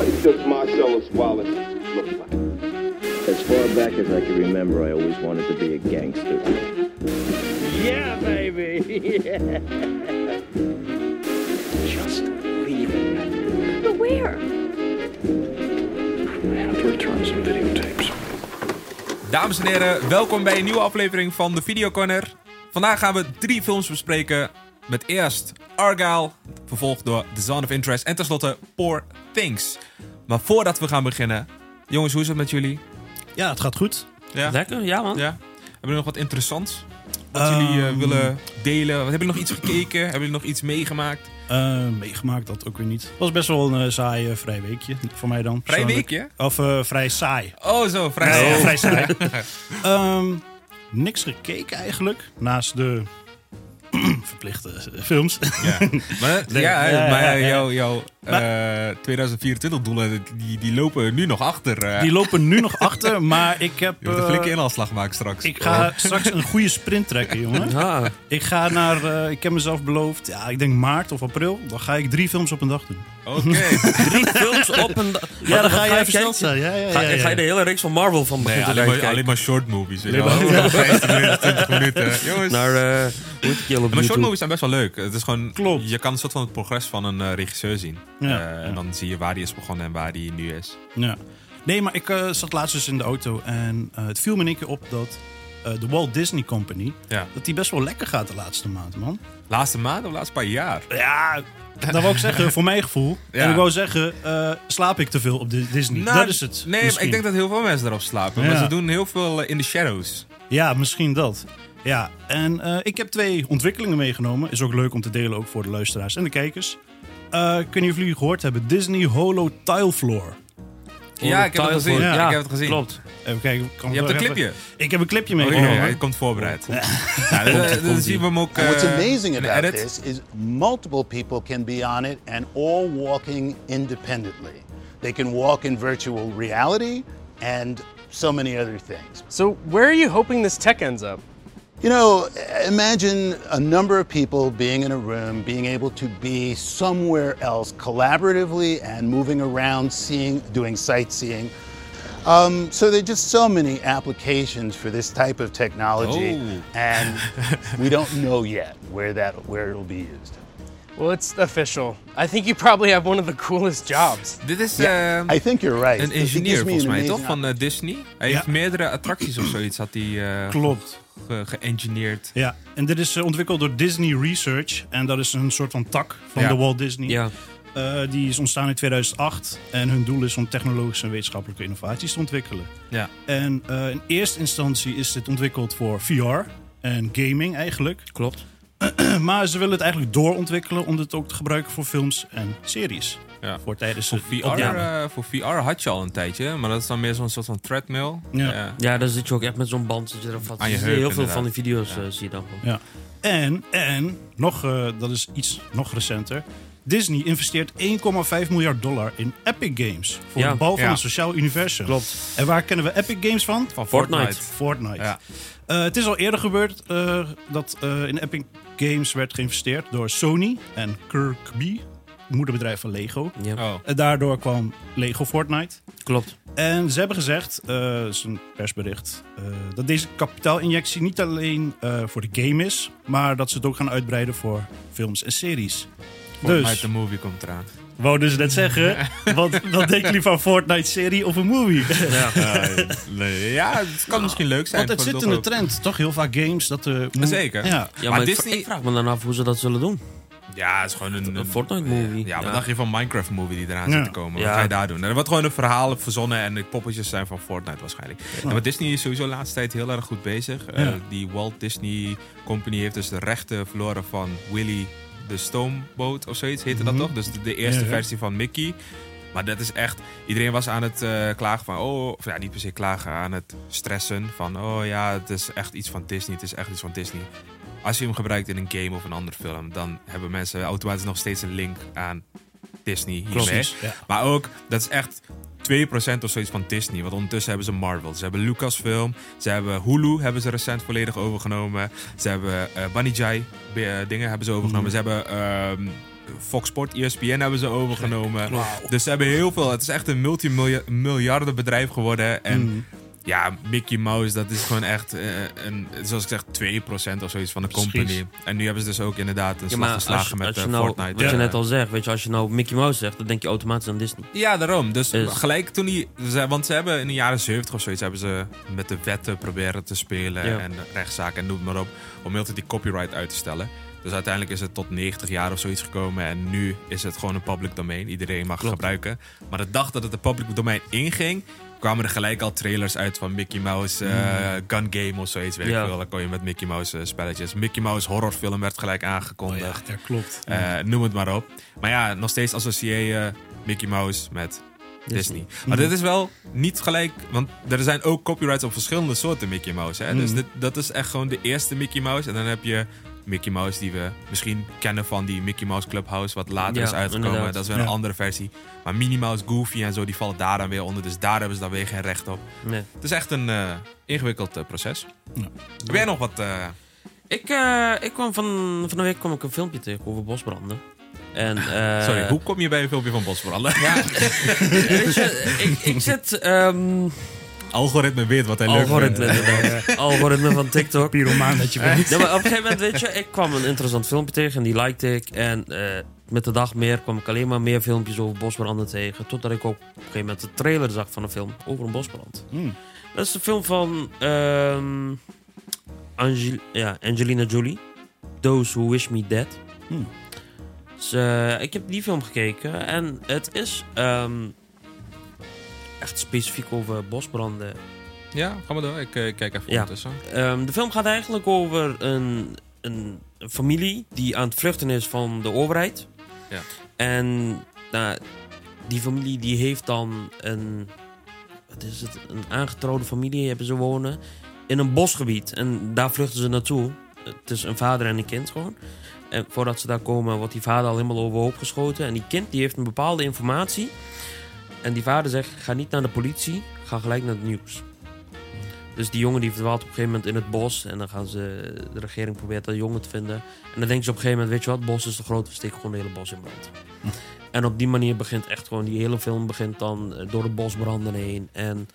What does Marcellus Wallace look like? As far back as I can remember, I always wanted to be a gangster. Yeah, baby. Just leave it. But where? I have to return some videotapes. Dames en heren, welkom bij een nieuwe aflevering van de Video Corner. Vandaag gaan we drie films bespreken. Met eerst Argyle, vervolgd door The Zone of Interest en tenslotte Poor Things. Maar voordat we gaan beginnen, jongens, hoe is het met jullie? Ja, het gaat goed. Ja? Lekker, ja man. Ja? Hebben jullie nog wat interessants? Wat Ehm. jullie eh, willen delen? Wat, hebben jullie nog iets gekeken? Hebben jullie nog iets meegemaakt? Eh, meegemaakt dat ook weer niet. Het was best wel een eh, saai eh, vrij weekje voor mij dan. Vrij weekje? Of eh, vrij saai. Oh, zo, vrij Nee, vrij saai. Ehm, niks gekeken eigenlijk. Naast de verplichte eh, films. Ja, maar, Nee, ja, ja, ja, maar ja, ja. jouw, eh, 2024 doelen, die, die lopen nu nog achter. eh. Die lopen nu nog achter, maar ik heb... je moet een flinke inhaalslag maken straks. ik ga straks een goede sprint trekken, jongen. Ah, Ik ga naar... ik heb mezelf beloofd, ja, ik denk maart of april. Dan ga ik drie films op een dag doen. Oké. drie films op een dag. Ja, dan ga je even snel zijn. Ja, ja, Ga, ja, ja. ga je de hele reeks van Marvel van begin Nee, tot alleen eind maar, alleen maar short movies. Je wel. 15 minuten, 20 minuten. Jongens. Naar, eh heet het, Yellow maar short movies zijn best wel leuk. Het is gewoon, Klopt. Je kan een soort van het progress van een eh, regisseur zien. Ja, Eh, ja. En dan zie je waar hij is begonnen en waar hij nu is. Ja. Nee, maar ik eh, zat laatst dus in de auto en eh, het viel me in één keer op dat eh, de Walt Disney Company, Ja. dat die best wel lekker gaat de laatste maand, man. Laatste maand of laatste paar jaar? Ja, dat wou ik zeggen, voor mijn gevoel. Ja. En ik wou zeggen, eh, slaap ik te veel op Disney? Nou, dat is het. Nee, maar misschien. ik denk dat heel veel mensen erop slapen. Maar ze doen heel veel eh, in de shadows. Ja, misschien dat. Ja, en eh, ik heb twee ontwikkelingen meegenomen. Is ook leuk om te delen, ook voor de luisteraars en de kijkers. Ik weet niet of jullie gehoord hebben, Disney Holo Tile Floor. Ja, ik heb het gezien. Ja. Ik heb het gezien. Klopt. Even kijken, Je hebt een even- clipje. Ik heb een clipje Oh, ja, meegenomen. hij komt voorbereid. Ja, dan, dan- dan zien we hem ook what's eh, amazing about edit. this is multiple people can be on it and all walking independently. They can walk in virtual reality and so many other things. So, where are you hoping this tech ends up? You know, imagine a number of people being in a room, being able to be somewhere else collaboratively and moving around, seeing, doing sightseeing. Um, so there are just so many applications for this type of technology, Oh. and we don't know yet where that where it'll be used. Well, it's official. I think you probably have one of the coolest jobs. Dit is Yeah, eh, I think you're right. een It- it engineer me volgens an mij, toch? amazing Van eh, Disney. Hij Ja. heeft meerdere attracties of zoiets had hij eh, Klopt. Ge- geëngineerd. Ja, en dit is eh, ontwikkeld door Disney Research. En dat is een soort van tak van Ja. de Walt Disney. Ja. Eh, die is ontstaan in 2008. En hun doel is om technologische en wetenschappelijke innovaties te ontwikkelen. Ja. En eh, in eerste instantie is dit ontwikkeld voor VR en gaming eigenlijk. Klopt. Maar ze willen het eigenlijk doorontwikkelen om dit ook te gebruiken voor films en series. Ja. Voor tijdens Voor de VR, eh, voor VR had je al een tijdje, maar dat is dan meer zo'n soort van treadmill. Ja. Ja, dan zit je ook echt met zo'n band. Zit je erop vast. Aan je Zie heup, heel veel inderdaad. van die video's eh, zie je dan. Ja. En, en nog, eh, dat is iets nog recenter. Disney investeert 1,5 miljard dollar in Epic Games. Voor Ja. de bouw van Ja. een sociaal universum. Klopt. En waar kennen we Epic Games van? van Fortnite. Fortnite. Fortnite. Ja. Eh, het is al eerder gebeurd eh, dat eh, in Epic Games werd geïnvesteerd door Sony en Kirkby, moederbedrijf van Lego. Ja. Oh. En daardoor kwam Lego Fortnite. Klopt. En ze hebben gezegd, eh dat is een persbericht, eh, dat deze kapitaalinjectie niet alleen eh, voor de game is, maar dat ze het ook gaan uitbreiden voor films en series. Fortnite Dus, de movie komt eraan. Wou dus net zeggen, wat, wat denken jullie van Fortnite-serie of een movie? Ja. nee, ja, het kan misschien leuk zijn. Want het zit in de trend, toch? Heel vaak games dat mo- Zeker. Ja. Ja, Maar Disney- ik vraag me dan af hoe ze dat zullen doen. Ja, het is gewoon een, Een Fortnite-movie. Ja, wat Ja. dacht je van Minecraft movie die eraan Ja. zit te komen? Wat Ja. ga je daar doen? Er wordt gewoon een verhaal verzonnen en de poppetjes zijn van Fortnite waarschijnlijk. En maar Disney is sowieso de laatste tijd heel erg goed bezig. Eh, die Walt Disney Company heeft dus de rechten verloren van Willy de Stoomboot of zoiets heette dat Mhm. toch? Dus de, de eerste Ja, ja. versie van Mickey. Maar dat is echt... Iedereen was aan het eh, klagen van... Oh, of ja, niet per se klagen. Aan het stressen van... Oh ja, het is echt iets van Disney. Het is echt iets van Disney. Als je hem gebruikt in een game of een andere film... dan hebben mensen automatisch nog steeds een link aan Disney hiermee. Precies, ja. Maar ook, dat is echt 2% of zoiets van Disney. Want ondertussen hebben ze Marvel. Ze hebben Lucasfilm. Ze hebben Hulu, hebben ze recent volledig overgenomen. Ze hebben eh Bunny Jai eh, dingen hebben ze overgenomen. Ze hebben ehm, Fox Sport, ESPN hebben ze overgenomen. Dus ze hebben heel veel. Het is echt een multimiljarden bedrijf geworden. En Mm. Ja, Mickey Mouse, dat is gewoon echt, eh, een, zoals ik zeg, 2% of zoiets van de Precies. company. En nu hebben ze dus ook inderdaad een Ja, slag geslagen met eh, nou, Fortnite. wat je net al zegt, weet je, als je nou Mickey Mouse zegt, dan denk je automatisch aan Disney. Ja, daarom. Dus Is- gelijk toen die... ze- Want ze hebben in de jaren 70 of zoiets... hebben ze met de wetten proberen te spelen... Ja. en rechtszaken en noem maar op... om heel de tijd die copyright uit te stellen. Dus uiteindelijk is het tot 90 jaar of zoiets gekomen... en nu is het gewoon een public domain. Iedereen mag Klopt. gebruiken. Maar de dag dat het de public domain inging... kwamen er gelijk al trailers uit van Mickey Mouse eh, Gun Game of zoiets. Weet Mm. Ja. ik veel. Dan kon je met Mickey Mouse eh, spelletjes. Mickey Mouse horrorfilm werd gelijk Oh aangekondigd. ja, ja, klopt. Eh, noem het maar op. Maar ja, nog steeds associeer je Mickey Mouse met Disney. Maar dit is wel niet gelijk, want er zijn ook copyrights op verschillende soorten Mickey Mouse. Hè? Dus Mhm. dit, dat is echt gewoon de eerste Mickey Mouse. En dan heb je Mickey Mouse die we misschien kennen van die Mickey Mouse Clubhouse, wat later Ja, is uitgekomen. inderdaad. Dat is weer Ja. een andere versie. Maar Minnie Mouse, Goofy en zo, die vallen daar dan weer onder. Dus daar hebben ze dan weer geen recht op. Nee. Het is echt een eh, ingewikkeld eh, proces. Ja. Heb jij nog wat... eh, Ik, eh, ik kwam van, van de week kwam ik een filmpje tegen over bosbranden. En, eh, sorry, hoe kom je bij een filmpje van Bosbranden? Ja, je, ik, ik zit... ehm Algoritme weet wat hij leuk algoritme, vindt. algoritme van TikTok. Pyromaan dat je bent. Ja, maar op een gegeven moment, weet je, ik kwam een interessant filmpje tegen en die likte ik. En eh, met de dag meer kwam ik alleen maar meer filmpjes over bosbranden tegen. Totdat ik ook op een gegeven moment de trailer zag van een film over een bosbrand. Hmm. Dat is de film van ehm, Angel ja, Angelina Jolie. Those Who Wish Me Dead. Hmm. Dus, eh, ik heb die film gekeken en het is ehm, echt specifiek over bosbranden. Ja, ga maar door. Ik eh, kijk even Ja. ondertussen. Ehm, de film gaat eigenlijk over een, een familie die aan het vluchten is van de overheid. Ja. En nou, die familie die heeft dan een, wat is het, een aangetrouwde familie hebben ze wonen in een bosgebied. En daar vluchten ze naartoe. Het is een vader en een kind gewoon. En voordat ze daar komen wordt die vader al helemaal overhoop geschoten. En die kind die heeft een bepaalde informatie. En die vader zegt, ga niet naar de politie, ga gelijk naar het nieuws. Dus die jongen die verdwaalt op een gegeven moment in het bos. En dan gaan ze, de regering probeert dat jongen te vinden. En dan denken ze op een gegeven moment, weet je wat, het bos is te groot, we steken gewoon het hele bos in brand. En op die manier begint echt gewoon, die hele film begint dan eh, door de bosbranden heen. En,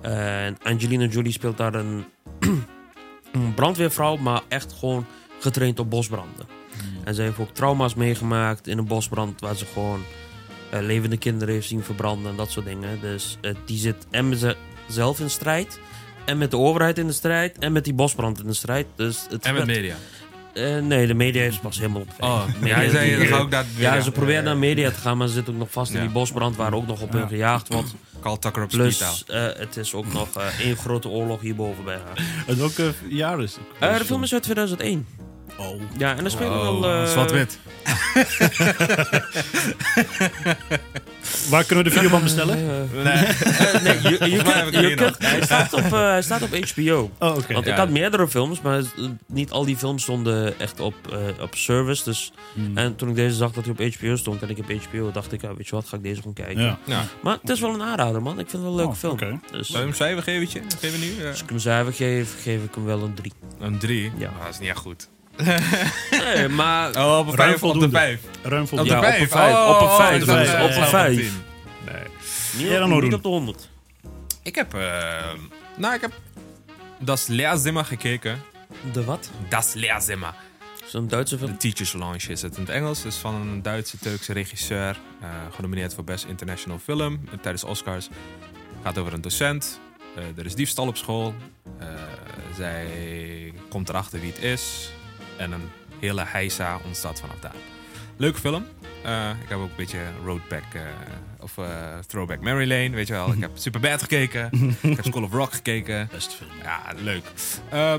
en Angelina Jolie speelt daar een, een brandweervrouw, maar echt gewoon getraind op bosbranden. En ze heeft ook trauma's meegemaakt in een bosbrand waar ze gewoon eh, levende kinderen heeft zien verbranden en dat soort dingen. Dus eh, die zit en met zichzelf in strijd. En met de overheid in de strijd. En met die bosbrand in de strijd. Dus het En met werd- media. Eh, nee, de media is pas helemaal op. Oh, Media- ja, zei ze proberen naar media te gaan, maar ze zitten ook nog vast in die bosbrand waar ook nog op hun gejaagd wordt. Tucker op Plus, eh, het is ook nog eh, één grote oorlog hierboven bij haar. En welke jaar is het? Eh, de film is uit 2001. Oh. Ja, en er spelen Oh, wel... eh, Zwart-wit. Waar kunnen we de videoband bestellen? eh, Nee. eh, nee, je, je, kunt- kunt- hij, staat op, eh, hij staat op HBO. Oh, oké. Want Ja. ik had meerdere films, maar niet al die films stonden echt op, eh, op service. Dus, Hmm. En toen ik deze zag dat hij op HBO stond en ik heb HBO, dacht ik, ja, weet je wat, ga ik deze gewoon kijken. Ja. Ja. Maar het is wel een aanrader, man. Ik vind het wel een leuke Oh, film. oké. Dus Zou je hem cijfer geven? Nu? Als ik hem cijfer geef, geef ik hem wel een 3. een 3. Ja. dat is niet echt goed. Nee, maar... Oh, op een Ruim 5 op de. 5. Ruim Op de Ja, op 5. een vijf, op een vijf, op een vijf. Ja, Niet, dan op, niet de 100. Ik heb, eh, nou, ik heb Das Lehrzimmer gekeken. De wat? Das Lehrzimmer. Zo'n Duitse film? De Teachers Lounge is het in het Engels. Het is van een Duitse Turkse regisseur. eh, genomineerd voor Best International Film tijdens de Oscars. gaat over een docent. Eh, er is diefstal op school. Eh, zij komt erachter wie het is. En een hele heisa ontstaat vanaf daar. Leuke film. Eh, ik heb ook een beetje Roadback eh, of eh, Throwback Mary Lane, weet je wel. Ik heb Superbad gekeken. ik heb School of Rock gekeken. Best film. Ja, leuk.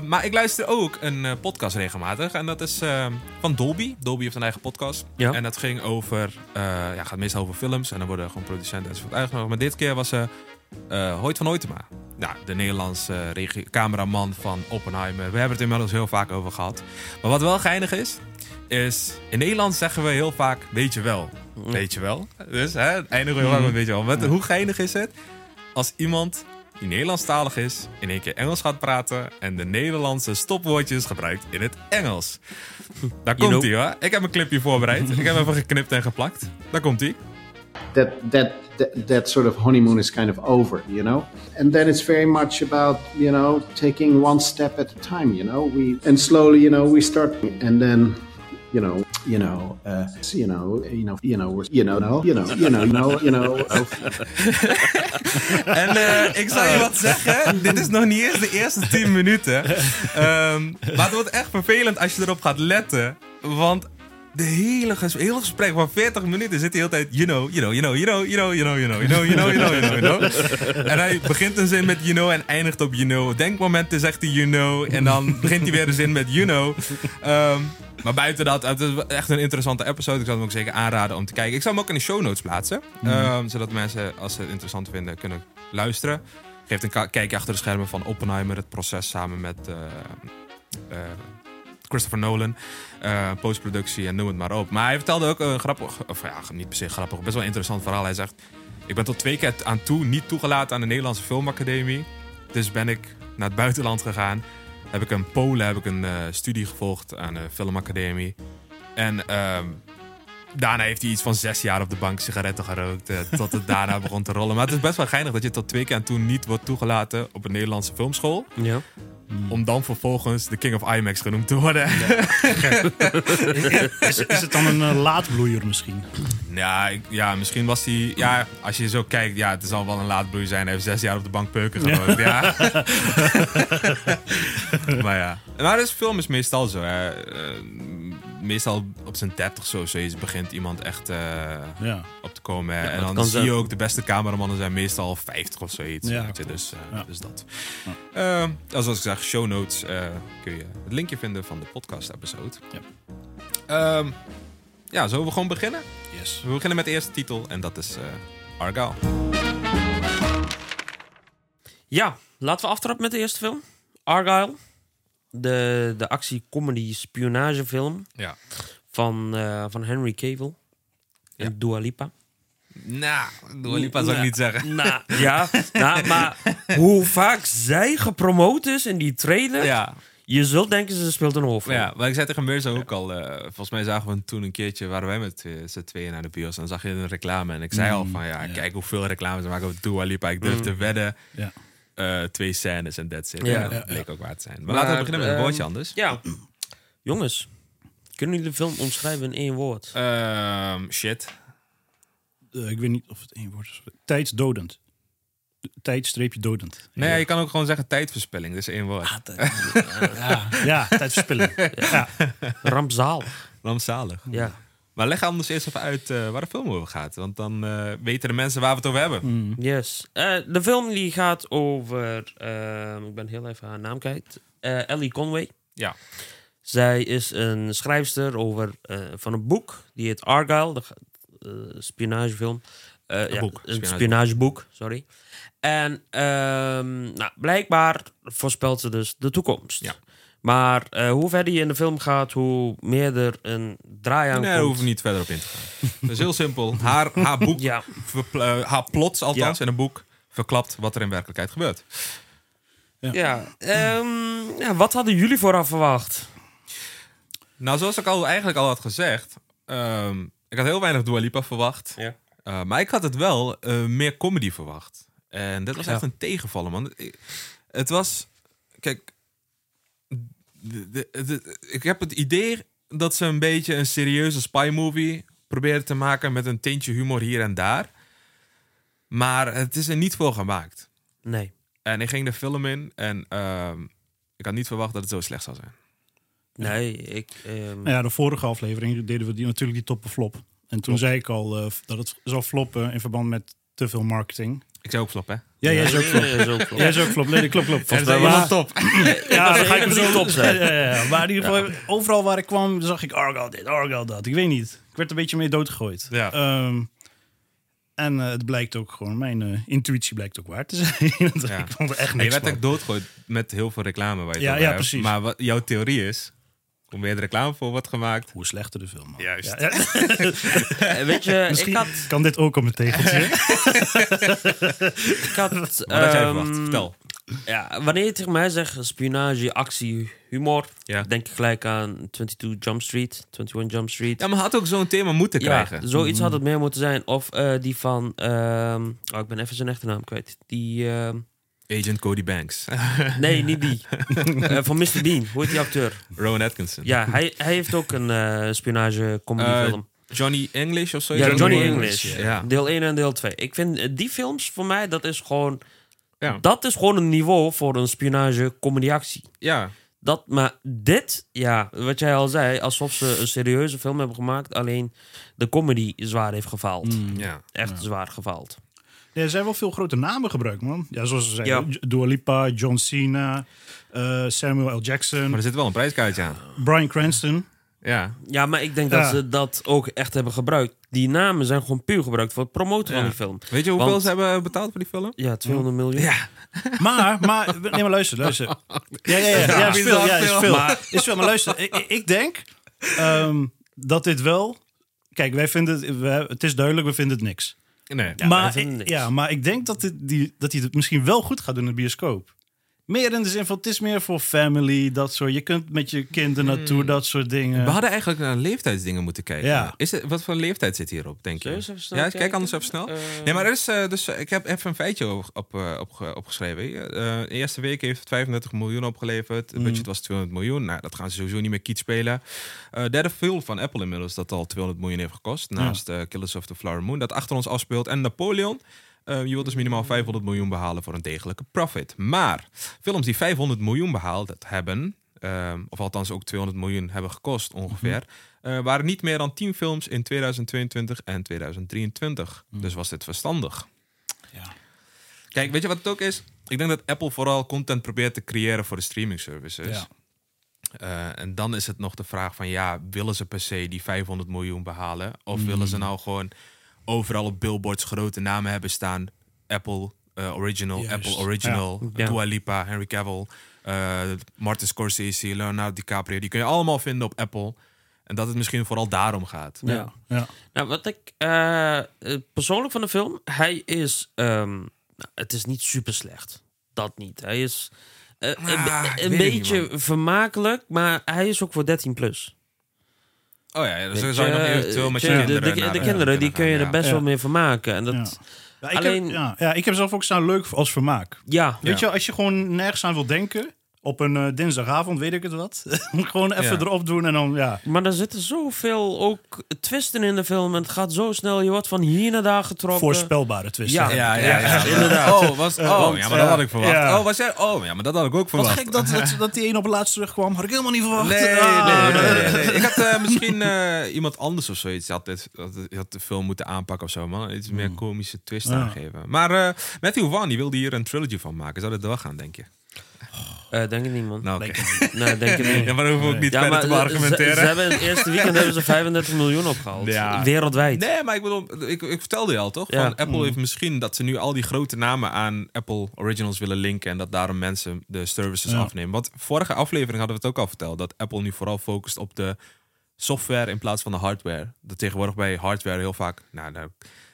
Maar ik luister ook een podcast regelmatig. En dat is eh, van Dolby. Dolby heeft een eigen podcast. Ja. En dat ging over... ja, gaat meestal over films. En dan worden gewoon producenten enzovoort uitgenodigd. Maar dit keer was eh Hoyt van Hoytema. Ja, de Nederlandse regie- cameraman van Oppenheimer. We hebben het inmiddels heel vaak over gehad. Maar wat wel geinig is... Is in Nederland zeggen we heel vaak, weet je wel. Weet je wel. Dus hè, eindigen we heel vaak met weet je wel. Wat, hoe geinig is het als iemand die Nederlandstalig is, in één keer Engels gaat praten en de Nederlandse stopwoordjes gebruikt in het Engels. Daar komt hij hoor. Ik heb een clipje voorbereid. Ik heb even geknipt en geplakt. Daar komt hij. That that that, that sort of honeymoon is kind of over you know and then it's very much about you know taking one step at a time you know we and slowly you know we start and then you know you know uh you know you know you know you know no you know you know no you know En eh, ik zal je wat zeggen. Dit is nog niet eens de eerste 10 minuten. Ehm, maar het wordt echt vervelend als je erop gaat letten. Want de hele, ges hele gesprek van 40 minuten zit de hele tijd... You know, you know, you know, you know, you know, you know, you know, you know, you know, you know, you know, you know. En hij begint een zin met you know en eindigt op you know. Denkmomenten zegt hij you know. En dan begint hij weer een zin met you know. Ehm, maar buiten dat, het is echt een interessante episode. Ik zou hem ook zeker aanraden om te kijken. Ik zal hem ook in de show notes plaatsen. Ehm, zodat mensen, als ze het interessant vinden, kunnen luisteren. Geeft een kijkje achter de schermen van Oppenheimer. Het proces samen met eh, eh, Christopher Nolan. eh, postproductie en noem het maar op. Maar hij vertelde ook een grappig, of ja, niet per se grappig, best wel interessant verhaal. Hij zegt, ik ben tot twee keer aan toe niet toegelaten aan de Nederlandse Filmacademie. Dus ben ik naar het buitenland gegaan. Heb ik een Polen heb ik een eh, studie gevolgd aan de Filmacademie. En ehm, daarna heeft hij iets van zes jaar op de bank sigaretten gerookt. eh, tot het daarna begon te rollen. Maar het is best wel geinig dat je tot twee keer aan toe niet wordt toegelaten op een Nederlandse filmschool. Ja. Om dan vervolgens de King of IMAX genoemd te worden. Is, is het dan een eh, laadbloeier misschien? Ja, ik- ja, misschien was hij... Ja, als je zo kijkt, ja, het zal wel een laadbloei zijn. Hij heeft zes jaar op de bank peuken gewoond, ja. maar ja. Maar dus film is meestal zo. Hè. Eh, meestal op zijn 30 zo, zoiets begint iemand echt eh, Ja. op te komen. en dan zie zijn. je ook de beste cameramannen zijn meestal 50 of zoiets. Ja, weet je, klopt. dus, eh, Ja. dus dat. Eh, zoals ik zeg, show notes eh, kun je het linkje vinden van de podcast episode. Ja. Ehm, ja, zullen we gewoon beginnen? Yes. We beginnen met de eerste titel en dat is eh Argyle. Ja, laten we aftrappen met de eerste film. Argyle. De, de actie-comedy-spionagefilm Ja. van, eh, van Henry Cavill. En Dua Lipa. Nou, Dua Lipa zou ik niet zeggen. Nou, ja, nou, maar hoe vaak zij gepromoot is in die trailer... Ja, Je zult denken, ze speelt een hoofdrol. ja, maar ik zei tegen Mirza ook al. eh, volgens mij zagen we toen een keertje, waren wij met eh, z'n tweeën naar de bios. En dan zag je een reclame. En ik zei al van, ja, kijk hoeveel reclames ze maken over Dua Lipa. Ik durf te wedden. Ja. Eh, twee scènes en that's it. Ja. Ja, dat bleek ook waar te zijn. Maar, Maar, laten we beginnen met een ehm, woordje anders. Ja. Jongens, kunnen jullie de film omschrijven in één woord? Ehm, shit. Eh, ik weet niet of het één woord is. Tijdsdodend. Tijdstreepje dodend. Nee, je kan ook gewoon zeggen tijdverspilling. Dat is één woord. Ja, ja tijdverspilling. ja. Rampzalig. Rampzalig. Ja. Maar leg anders eerst even uit eh, waar de film over gaat. Want dan eh, weten de mensen waar we het over hebben. Yes. Eh, de film die gaat over... ehm, ik ben heel even haar naam kwijt. Eh, Ellie Conway. Ja. Zij is een schrijfster over, eh, van een boek. Die heet Argyle. De spionagefilm. Eh, ja, boek, Een spionageboek. spionageboek, sorry. En ehm, nou, blijkbaar voorspelt ze dus de toekomst. Ja. Maar eh, hoe verder je in de film gaat, hoe meer er een draai aan Nee, daar komt. hoeven we niet verder op in te gaan. Dat is heel simpel. Haar, haar boek, Ja. verpl- eh, haar plots althans Ja. in een boek, verklapt wat er in werkelijkheid gebeurt. Ja. ehm, ja, wat hadden jullie vooraf verwacht? Nou, zoals ik al eigenlijk al had gezegd, ehm, ik had heel weinig Dua Lipa verwacht. Ja. Eh, maar ik had het wel eh, meer comedy verwacht. En dit was Ja. echt een tegenvaller, man. Het was, kijk, de- de- de- ik heb het idee dat ze een beetje een serieuze spy movie proberen te maken met een tintje humor hier en daar. Maar het is er niet voor gemaakt. Nee. En ik ging de film in en ehm, ik had niet verwacht dat het zo slecht zou zijn. Nee, ik... ehm, Nou ja, de vorige aflevering deden we die, natuurlijk die top of flop. En toen zei ik al eh, dat het zou floppen in verband met te veel marketing. Ik zei ook flop, hè? Ja, jij is ook flop. Ja, is ook flop. Jij is ook flop. Nee, klopt, klopt. Iemand top. Ja, dan ga ik hem zo top zetten. Ja, ja, ja. Maar in ieder geval, overal waar ik kwam, zag ik Argyle dit, Argyle dat. Ik weet niet. Ik werd een beetje mee doodgegooid. Ja. Ehm, en eh, het blijkt ook gewoon, mijn eh, intuïtie blijkt ook waar te zijn. Ja. ik vond er echt Je niks werd van. echt doodgegooid met heel veel reclame. Waar je Ja, ja, hebt. precies. Maar wat jouw theorie is, Hoe meer er reclame voor wordt gemaakt. Hoe slechter de film. man. Juist. Ja, ja. Weet je, Misschien ik had... kan dit ook op een tegeltje. Ik had Wat had jij ehm, verwacht? Vertel. Ja, wanneer je tegen mij zegt spionage, actie, humor, Ja. denk ik gelijk aan 22 Jump Street, 21 Jump Street. Ja, maar had ook zo'n thema moeten Ja, krijgen. zoiets had het meer moeten zijn. Of eh, die van, ehm, oh, ik ben even zijn echte naam kwijt. Die, ehm, Agent Cody Banks. nee, niet die. Eh, van Mr. Bean, hoe heet die acteur? Rowan Atkinson. Ja, hij, hij heeft ook een eh spionage comedy Eh, film. Johnny English of zo? Ja, Johnny English. Ja. Deel 1 en deel 2. Ik vind die films voor mij, dat is gewoon... Ja. Dat is gewoon een niveau voor een spionage comedy actie. ja. Dat, maar dit, ja, wat jij al zei, alsof ze een serieuze film hebben gemaakt, alleen de comedy zwaar heeft gefaald. ja. Echt zwaar gefaald. Ja, er zijn wel veel grote namen gebruikt, man. Ja, zoals ze zeiden. Ja. Dua Lipa, John Cena, eh, Samuel L. Jackson, Maar er zit wel een prijskaartje aan. Brian Cranston. Ja. Ja, maar ik denk Ja. dat ze dat ook echt hebben gebruikt. Die namen zijn gewoon puur gebruikt voor het promoten Ja. van die film. Weet je hoeveel Want- ze hebben betaald voor die film? Ja, 200 miljoen. Ja. Maar, maar, nee, maar luister, luister. Ja, ja, ja, ja, Ja, is veel, ja, is veel. Maar- Is veel, maar luister, ik, ik- denk ehm, dat dit wel... Kijk, wij vinden het, we, het is duidelijk, we vinden het niks. Nee. wij maar, ik, ja, maar ik denk dat, dit, die, dat hij het misschien wel goed gaat doen in de bioscoop. Meer in de zin van, het is meer voor family, dat soort. Je kunt met je kinderen naartoe, dat soort dingen. We hadden eigenlijk naar leeftijdsdingen moeten kijken. Ja. Is het, wat voor leeftijd zit hierop, denk je? Ja, kijk anders even snel. Eh, nee, maar er is, eh, dus, ik heb even een feitje op, op, eh, opge- opgeschreven. Eh, de eerste week heeft het 35 miljoen opgeleverd. Het budget was 200 miljoen. Nou, dat gaan ze sowieso niet meer kiet spelen. Eh derde film van Apple inmiddels dat al 200 miljoen heeft gekost. Naast eh, Killers of the Flower Moon, dat achter ons afspeelt. En Napoleon. Eh, je wilt dus minimaal 500 miljoen behalen voor een degelijke profit. Maar films die 500 miljoen behaald hebben, ehm, of althans ook 200 miljoen hebben gekost ongeveer, eh, waren niet meer dan 10 films in 2022 en 2023. Dus was dit verstandig. Ja. Kijk, weet je wat het ook is? Ik denk dat Apple vooral content probeert te creëren voor de streaming services. Ja. Eh, en dan is het nog de vraag van ja, willen ze per se die 500 miljoen behalen? Of willen ze nou gewoon overal op billboards grote namen hebben staan? Apple eh, Original, Juist. Apple Original, Ja. Dua Lipa, Henry Cavill, eh, Martin Scorsese, Leonardo DiCaprio. Die kun je allemaal vinden op Apple. En dat het misschien vooral daarom gaat. Ja. Ja. Nou, wat ik eh, persoonlijk van de film, hij is, ehm, nou, het is niet super slecht. Dat niet. Hij is eh, Ah, een, niet, beetje vermakelijk, maar hij is ook voor 13 plus. Oh ja, dus Weet dan zou je nog eventueel met je de- de- kinderen De, naar de film kinderen, die kun je er best ja. wel mee vermaken. En dat, Ja. ja. Ja, ik Alleen- heb, ja, ja, ik heb zelf ook staan leuk als vermaak. Ja, Weet je, als je gewoon nergens aan wil denken, op een eh, dinsdagavond, weet ik het wat. gewoon even Ja. erop doen en dan, ja. maar er zitten zoveel ook twisten in de film. En het gaat zo snel. Je wordt van hier naar daar getrokken. Voorspelbare twist. Ja. Ja, ja, ja. inderdaad. Oh, was, oh Want, ja, maar dat had ik verwacht. ja. Oh, was jij? Oh, ja, maar dat had ik ook Wat verwacht. gek dat, dat, dat die een op het laatst terugkwam. Had ik helemaal niet verwacht. Nee, nee, Ah. nee, nee, nee. Ik had eh, misschien eh, iemand anders of zoiets had, dit, had, had de film moeten aanpakken of zo, man. Iets meer komische twist Ja. aangeven. Maar eh Matthew Vaughn, die wilde hier een trilogy van maken. Zou dit wel gaan, denk je? Eh, denk ik niet, man. Nou, oké. Nee, denk ik niet. Ja, maar hoeven we ook niet Ja, verder maar te argumenteren. ze hebben in het eerste weekend hebben ze 35 miljoen opgehaald. Ja. Wereldwijd. Nee, maar ik bedoel, ik, ik vertelde je al toch? Ja. Van Apple heeft misschien dat ze nu al die grote namen aan Apple Originals willen linken en dat daarom mensen de services Ja. afnemen. Want vorige aflevering hadden we het ook al verteld dat Apple nu vooral focust op de software in plaats van de hardware. Dat tegenwoordig bij hardware heel vaak, nou, nou,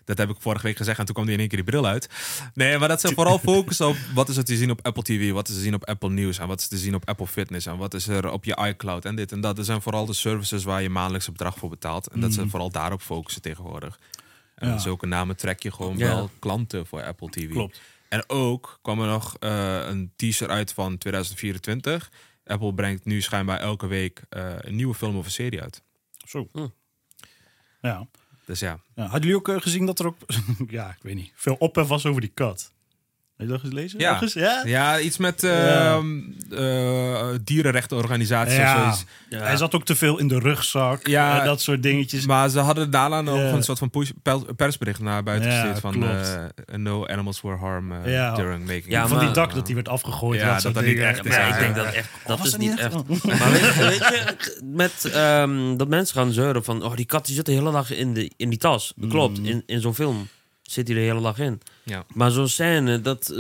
dat heb ik vorige week gezegd en toen kwam die in één keer die bril uit. Nee, maar dat ze vooral focussen op wat is er te zien op Apple TV, wat is er te zien op Apple News en wat is te zien op Apple Fitness en wat is er op je iCloud en dit en dat. Dat zijn vooral de services waar je maandelijks een bedrag voor betaalt en dat ze vooral daarop focussen tegenwoordig. En Ja. zulke namen trek je gewoon Ja. wel klanten voor Apple TV. Klopt. En ook kwam er nog eh, een teaser uit van 2024. Apple brengt nu schijnbaar elke week eh, een nieuwe film of een serie uit. Zo. Hm. Ja. Dus ja. ja. Hadden jullie ook eh, gezien dat er ook, ja, ik weet niet, veel ophef was over die kat? Heb je dat gelezen? Ja. Ergens? Ja? Ja, iets met Ja. ehm, eh, dierenrechtenorganisaties Ja. of zoiets. Hij zat ook te veel in de rugzak. Ja. Ja. dat soort dingetjes. Maar ze hadden daarna nog een soort van push- persbericht naar buiten Ja, gestuurd van eh, no animals were harmed eh, Ja. during making. Ja, van die dak dat die werd afgegooid. Ja, dat, dat niet echt is. Ik denk dat echt. Dat was is niet echt. echt? Maar weet, je- weet je, met ehm, dat mensen gaan zeuren van, oh, die kat die zit de hele dag in, de, in die tas. Dat klopt, in, in zo'n film. Zit hij de hele dag in. Ja. Maar zo'n scène, dat,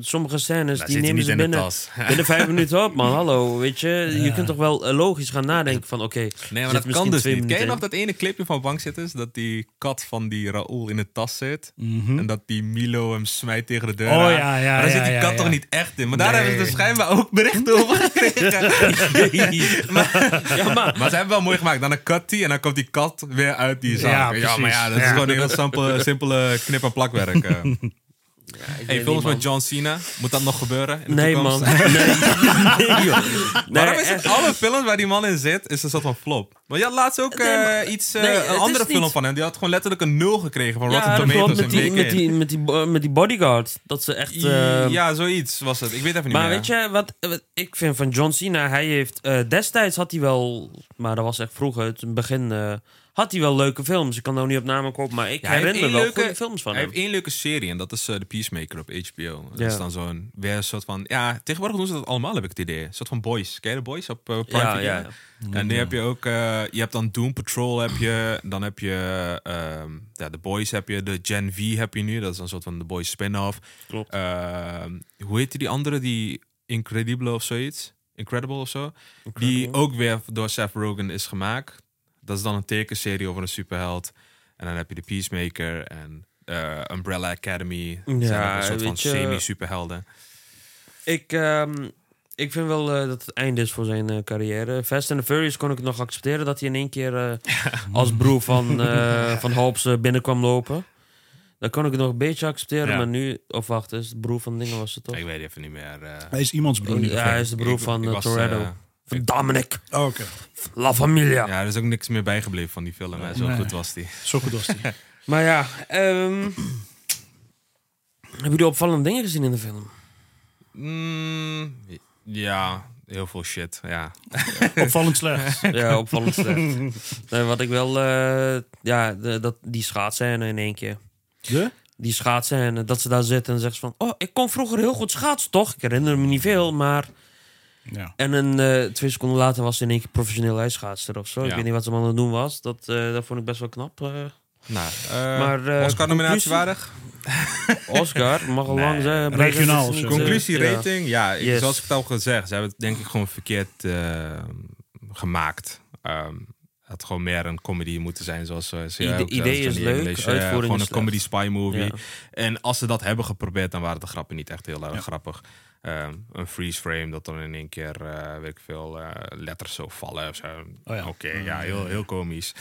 sommige scènes, Nou, die nemen ze binnen, binnen vijf minuten op, man. Hallo, weet je. Je kunt toch wel eh, logisch gaan nadenken van, oké, Nee, maar dat kan dus niet. Ken je nog dat ene clipje van bankzitters? Dat die kat van die Raoul in de tas zit. Mhm. En dat die Milo hem smijt tegen de deur Oh, aan. ja, ja, Maar daar ja, zit die ja, kat ja. toch niet echt in. Maar daar Nee. hebben ze dus schijnbaar ook berichten over gekregen. maar, Ja, maar- maar ze hebben wel mooi gemaakt. Dan een cut die en dan komt die kat weer uit die zaak. Ja, Ja, maar ja, dat is Ja. gewoon een heel simpele, simpele knip- en plakwerk. eh. Ik Hey, films met John Cena. Moet dat nog gebeuren in de Nee, toekomst? man. Nee, nee, joh. Nee, Waarom is echt. het alle films waar die man in zit, is een soort van flop? Want je had laatst ook Nee, maar- eh, iets, eh, nee, het een is andere niet- film van hem. Die had gewoon letterlijk een nul gekregen van Ja, Rotten dat Tomatoes met die, met, die, met, die, bo- met die bodyguard. Dat ze echt... eh, Ja, zoiets was het. Ik weet even niet Maar meer. weet je, wat, wat ik vind van John Cena, hij heeft eh, destijds had hij wel, maar dat was echt vroeger, het begin, eh, had hij wel leuke films. Ik kan nou niet op namen kopen, maar ik Ja, hij herinner wel leuke- goede films van Hij hem. heeft één leuke serie en dat is eh The Peacemaker op HBO. Dat Ja. is dan zo'n, weer een soort van, ja, tegenwoordig doen ze dat allemaal, heb ik het idee. Een soort van Boys. Ken je de Boys op eh, Prime Ja, Video? ja, ja. En nu heb je ook, eh, je hebt dan Doom Patrol heb je, dan heb je, ehm ja, The Boys heb je, de Gen V heb je nu, dat is een soort van The Boys spin-off. Klopt. Ehm, hoe heet die andere, die Incredible of zoiets? Incredible of zo? Die ook weer door Seth Rogen is gemaakt. Dat is dan een tekenserie over een superheld. En dan heb je de Peacemaker en eh, Umbrella Academy. Dat Ja, zijn ook een soort van semi-superhelden. Ik, ehm, ik vind wel eh, dat het einde is voor zijn eh, carrière. Fast and the Furious kon ik het nog accepteren dat hij in één keer eh, als broer van, eh van Hobbs binnenkwam lopen. Dan kon ik het nog een beetje accepteren, Ja. maar nu, of wacht, is de broer van dingen was het toch? Ik weet even niet meer. Hij is iemands broer. Ja, hij is de broer Ik- van ik was, Toretto. Van Dominic. Oh, Oké, La Familia. Ja, er is ook niks meer bijgebleven van die film. hè. Zo Nee. goed was die. zo goed was hij. Maar ja, ehm hebben jullie opvallende dingen gezien in de film? Mm, ja, heel veel shit. Ja. Opvallend slecht. Ja, opvallend slecht. Nee, wat ik wel... eh, ja, de, dat, die schaatsscène in één keer. De? Die schaatsscène, dat ze daar zitten en zegt ze van... Oh, ik kon vroeger heel goed schaatsen, toch? Ik herinner me niet veel, maar... Ja. En een, eh, twee seconden later was ze in één keer professioneel ijsschaatster of zo. Ik weet niet wat ze allemaal aan het doen was. Dat, eh, dat vond ik best wel knap. eh. Nou, Maar, eh, Oscar-nominatie conclusie? waardig? Oscar, mag al Nee. lang zijn. Regionaal niet, Conclusie, ja. rating? Ja, Yes. zoals ik het al gezegd. Ze hebben het denk ik gewoon verkeerd eh, gemaakt. Ehm, had gewoon meer een comedy moeten zijn, zoals uh, Ide- idee is leuk, uitvoering Gewoon is een slecht. comedy spy movie. Ja. En als ze dat hebben geprobeerd, dan waren de grappen niet echt heel erg grappig. Ehm, een freeze frame dat dan in één keer, eh, weet ik veel, eh, letters zo vallen of zo. Oh ja. Oké, ja, heel, heel komisch.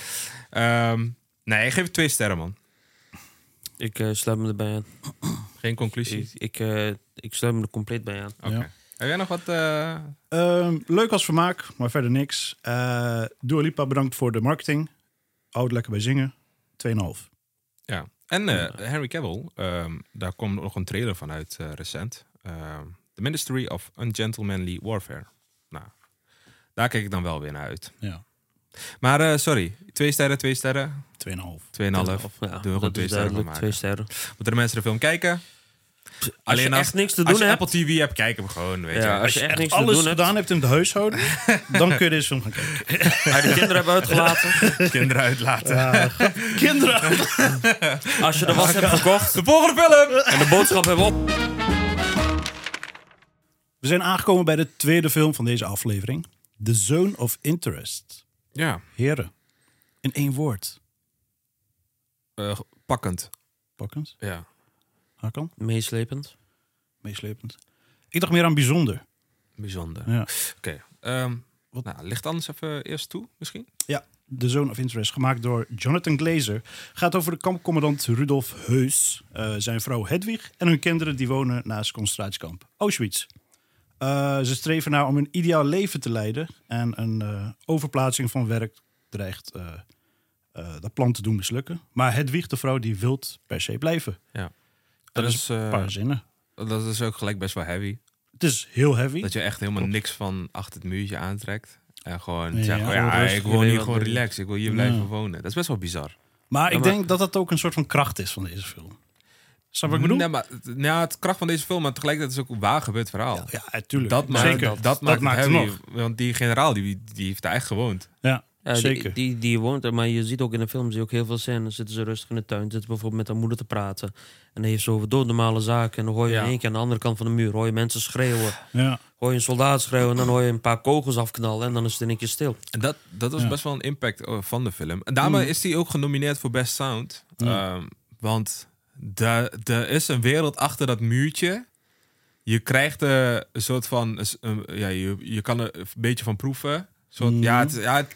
Ehm, nee, ik geef het twee sterren, man. Ik eh, sluit me erbij aan. Geen conclusie. Ik, ik, eh, ik sluit me er compleet bij aan. Oké. Ja. Heb jij nog wat? eh, Ehm, leuk als vermaak, maar verder niks. Eh Dua Lipa bedankt voor de marketing. Houd lekker bij zingen. 2,5. Ja. En eh, Henry Cavill, ehm, daar komt nog een trailer van uit eh, recent. Ehm, The Ministry of Ungentlemanly Warfare. Nou, daar kijk ik dan wel weer naar uit. Ja, Maar eh, sorry, twee sterren, twee sterren, 2,5. tweeënhalf. Ja, Doe gewoon dat twee is sterren maken. Twee sterren. Moeten de mensen de film kijken? Als je echt niks te als doen je hebt... Apple TV hebt, kijk hem gewoon. Weet Ja, je. als je echt niks te doen hebt... gedaan hebt in het huishouden, dan kun je deze film gaan kijken. Je de kinderen hebt uitgelaten... Kinderen uitlaten. Kinderen! Als je de was hebt gekocht... De volgende film! En de boodschap hebben op... We zijn aangekomen bij de tweede film van deze aflevering. The Zone of Interest. Ja, Heren, in één woord. eh, pakkend. Pakkend. Ja. Hakan, Meeslepend. meeslepend. Ik dacht meer aan bijzonder. Bijzonder. Ja. Oké. ehm, nou, licht anders even eerst toe, misschien? Ja, The Zone of Interest, gemaakt door Jonathan Glazer, gaat over de kampcommandant Rudolf Heus, eh, zijn vrouw Hedwig en hun kinderen die wonen naast concentratiekamp Auschwitz. Eh, ze streven naar om een ideaal leven te leiden en een eh, overplaatsing van werk dreigt dat plan te doen mislukken. Maar Hedwig, de vrouw, die wil per se blijven. Ja. Dat, Dat is is, een eh, paar zinnen. Dat is ook gelijk best wel heavy. Het is heel heavy. Dat je echt helemaal Klopt. niks van achter het muurtje aantrekt. En gewoon Ja, zegt, oh ja, ik je wil hier gewoon relaxed. Ik wil hier blijven wonen. Dat is best wel bizar. Maar ik maar- denk dat dat ook een soort van kracht is van deze film. Snap wat ik bedoel? Nee, maar ja, het kracht van deze film, maar tegelijkertijd is het ook een waar gebeurd verhaal. Ja, natuurlijk. Dat maakt, Zeker. dat, maakt het maakt het heavy. nog. Want die generaal, die, die heeft daar echt gewoond. Ja. Ja, die- Zeker. Die, die, woont er, maar je ziet ook in de film zie je ook heel veel scènes. Zitten ze rustig in de tuin, zitten bijvoorbeeld met haar moeder te praten. En dan heeft ze over doodnormale zaken. En dan hoor je in één keer aan de andere kant van de muur hoor je mensen schreeuwen. Ja. Hoor je een soldaat schreeuwen en dan hoor je een paar kogels afknallen. En dan is het in één keer stil. En dat, dat was Ja. best wel een impact eh, van de film. En daarmee Mm. is hij ook genomineerd voor Best Sound. Ja. Ehm, want daar- er is een wereld achter dat muurtje. Je krijgt eh, een soort van... een- ja, je, je kan er een beetje van proeven. Soort, Mhm. ja, het, ja het,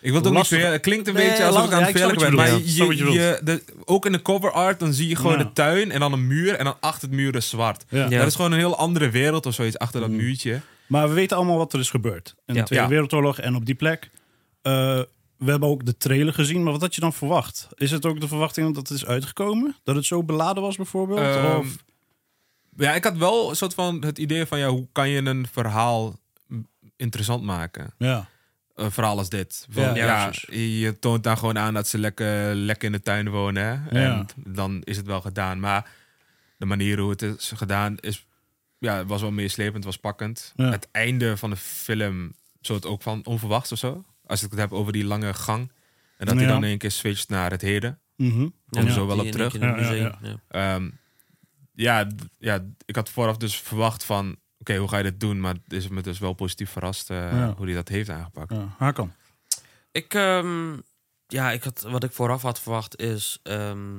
ik wil het ook Lastig. niet ver. Het klinkt een Nee, beetje alsof ik aan het ben. Maar. Ja, je, wat je je, de, ook in de cover art, dan zie je gewoon Ja. de tuin en dan een muur. En dan achter het muur is zwart. Ja. Ja. Dat is gewoon een heel andere wereld of zoiets achter dat Mhm. muurtje. Maar we weten allemaal wat er is gebeurd. In Ja. de Tweede Ja. Wereldoorlog en op die plek. Eh, we hebben ook de trailer gezien, maar wat had je dan verwacht? Is het ook de verwachting dat het is uitgekomen? Dat het zo beladen was bijvoorbeeld? Ehm, of... Ja, ik had wel een soort van het idee van ja, hoe kan je een verhaal mm, interessant maken? Ja. Een verhaal als dit. Van, Ja, ja, ja, precies. je toont daar gewoon aan dat ze lekker, lekker in de tuin wonen. Hè? Ja. En dan is het wel gedaan. Maar de manier hoe het is gedaan is, ja, was wel meeslepend, was pakkend. Ja. Het einde van de film soort ook van onverwachts of zo. Als ik het heb over die lange gang. En dat hij dan in één keer switcht naar het heden. Mhm. Kom Ja, zo wel op terug. Ja, ja, ja. Ehm, ja, d- ja, ik had vooraf dus verwacht van... Oké, hoe ga je dit doen? Maar het is me dus wel positief verrast eh, Ja. hoe hij dat heeft aangepakt. Ja, Hakan. Ik, ehm, ja, ik had, wat ik vooraf had verwacht is ehm,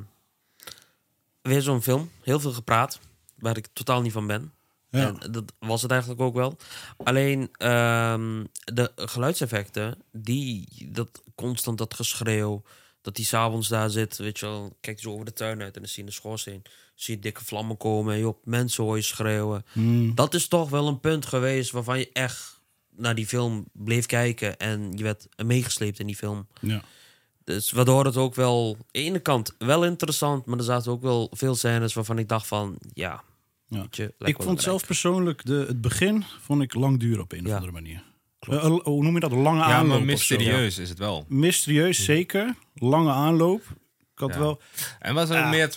weer zo'n film. Heel veel gepraat, waar ik totaal niet van ben. Ja. En dat was het eigenlijk ook wel. Alleen ehm, de geluidseffecten, die, dat constant dat geschreeuw, dat die s'avonds daar zit, weet je wel, kijkt zo over de tuin uit en dan zie je de schoorsteen, zie je dikke vlammen komen, en joh, mensen hoor je schreeuwen. Mm. Dat is toch wel een punt geweest waarvan je echt naar die film bleef kijken en je werd meegesleept in die film. Ja. Dus waardoor het ook wel, aan de ene kant wel interessant, maar er zaten ook wel veel scènes waarvan ik dacht van, ja, Ja. weet je, Ik vond zelf persoonlijk de, het begin vond ik lang duren op een of Ja. andere manier. Eh, hoe noem je dat? Een lange Ja, aanloop maar of zo. mysterieus is het wel. Mysterieus, zeker. Lange aanloop. Ik had Ja. wel... En was er meer...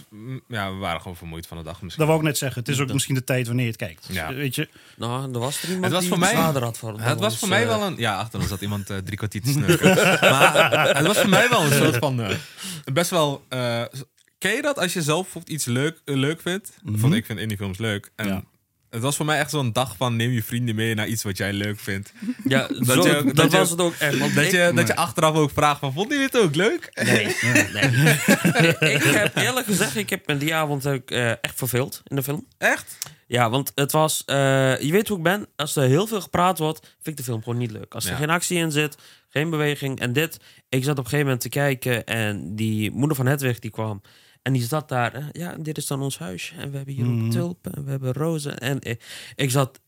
ja, we waren gewoon vermoeid van de dag misschien. Dat wou ik net zeggen. Het is ook misschien de tijd wanneer je het kijkt. Ja. Weet je? Nou, er was er iemand Het was die voor mij, had voor. het was ons, voor mij eh, wel een... Ja, achter ons zat iemand eh, drie kwartier te snurken. maar eh, het was voor mij wel een soort van... eh, best wel... eh, ken je dat als je zelf bijvoorbeeld iets leuk, eh, leuk vindt? Want ik vind indie films leuk. En Ja. Het was voor mij echt zo'n dag van neem je vrienden mee naar iets wat jij leuk vindt. Ja, Dat zo, je- dat, dat je- was het ook echt. Want Dat ik, je, dat je achteraf ook vraagt van, vond je dit ook leuk? Nee, nee. Nee, ik heb eerlijk gezegd, ik heb me die avond ook eh, echt verveeld in de film. Echt? Ja, want het was... eh, je weet hoe ik ben. Als er heel veel gepraat wordt, vind ik de film gewoon niet leuk. Als er Ja. geen actie in zit, geen beweging. En dit, ik zat op een gegeven moment te kijken en die moeder van Hedwig die kwam. En die zat daar. eh, ja, dit is dan ons huisje. En we hebben hier Mhm. ook tulpen en we hebben rozen. En ik, ik zat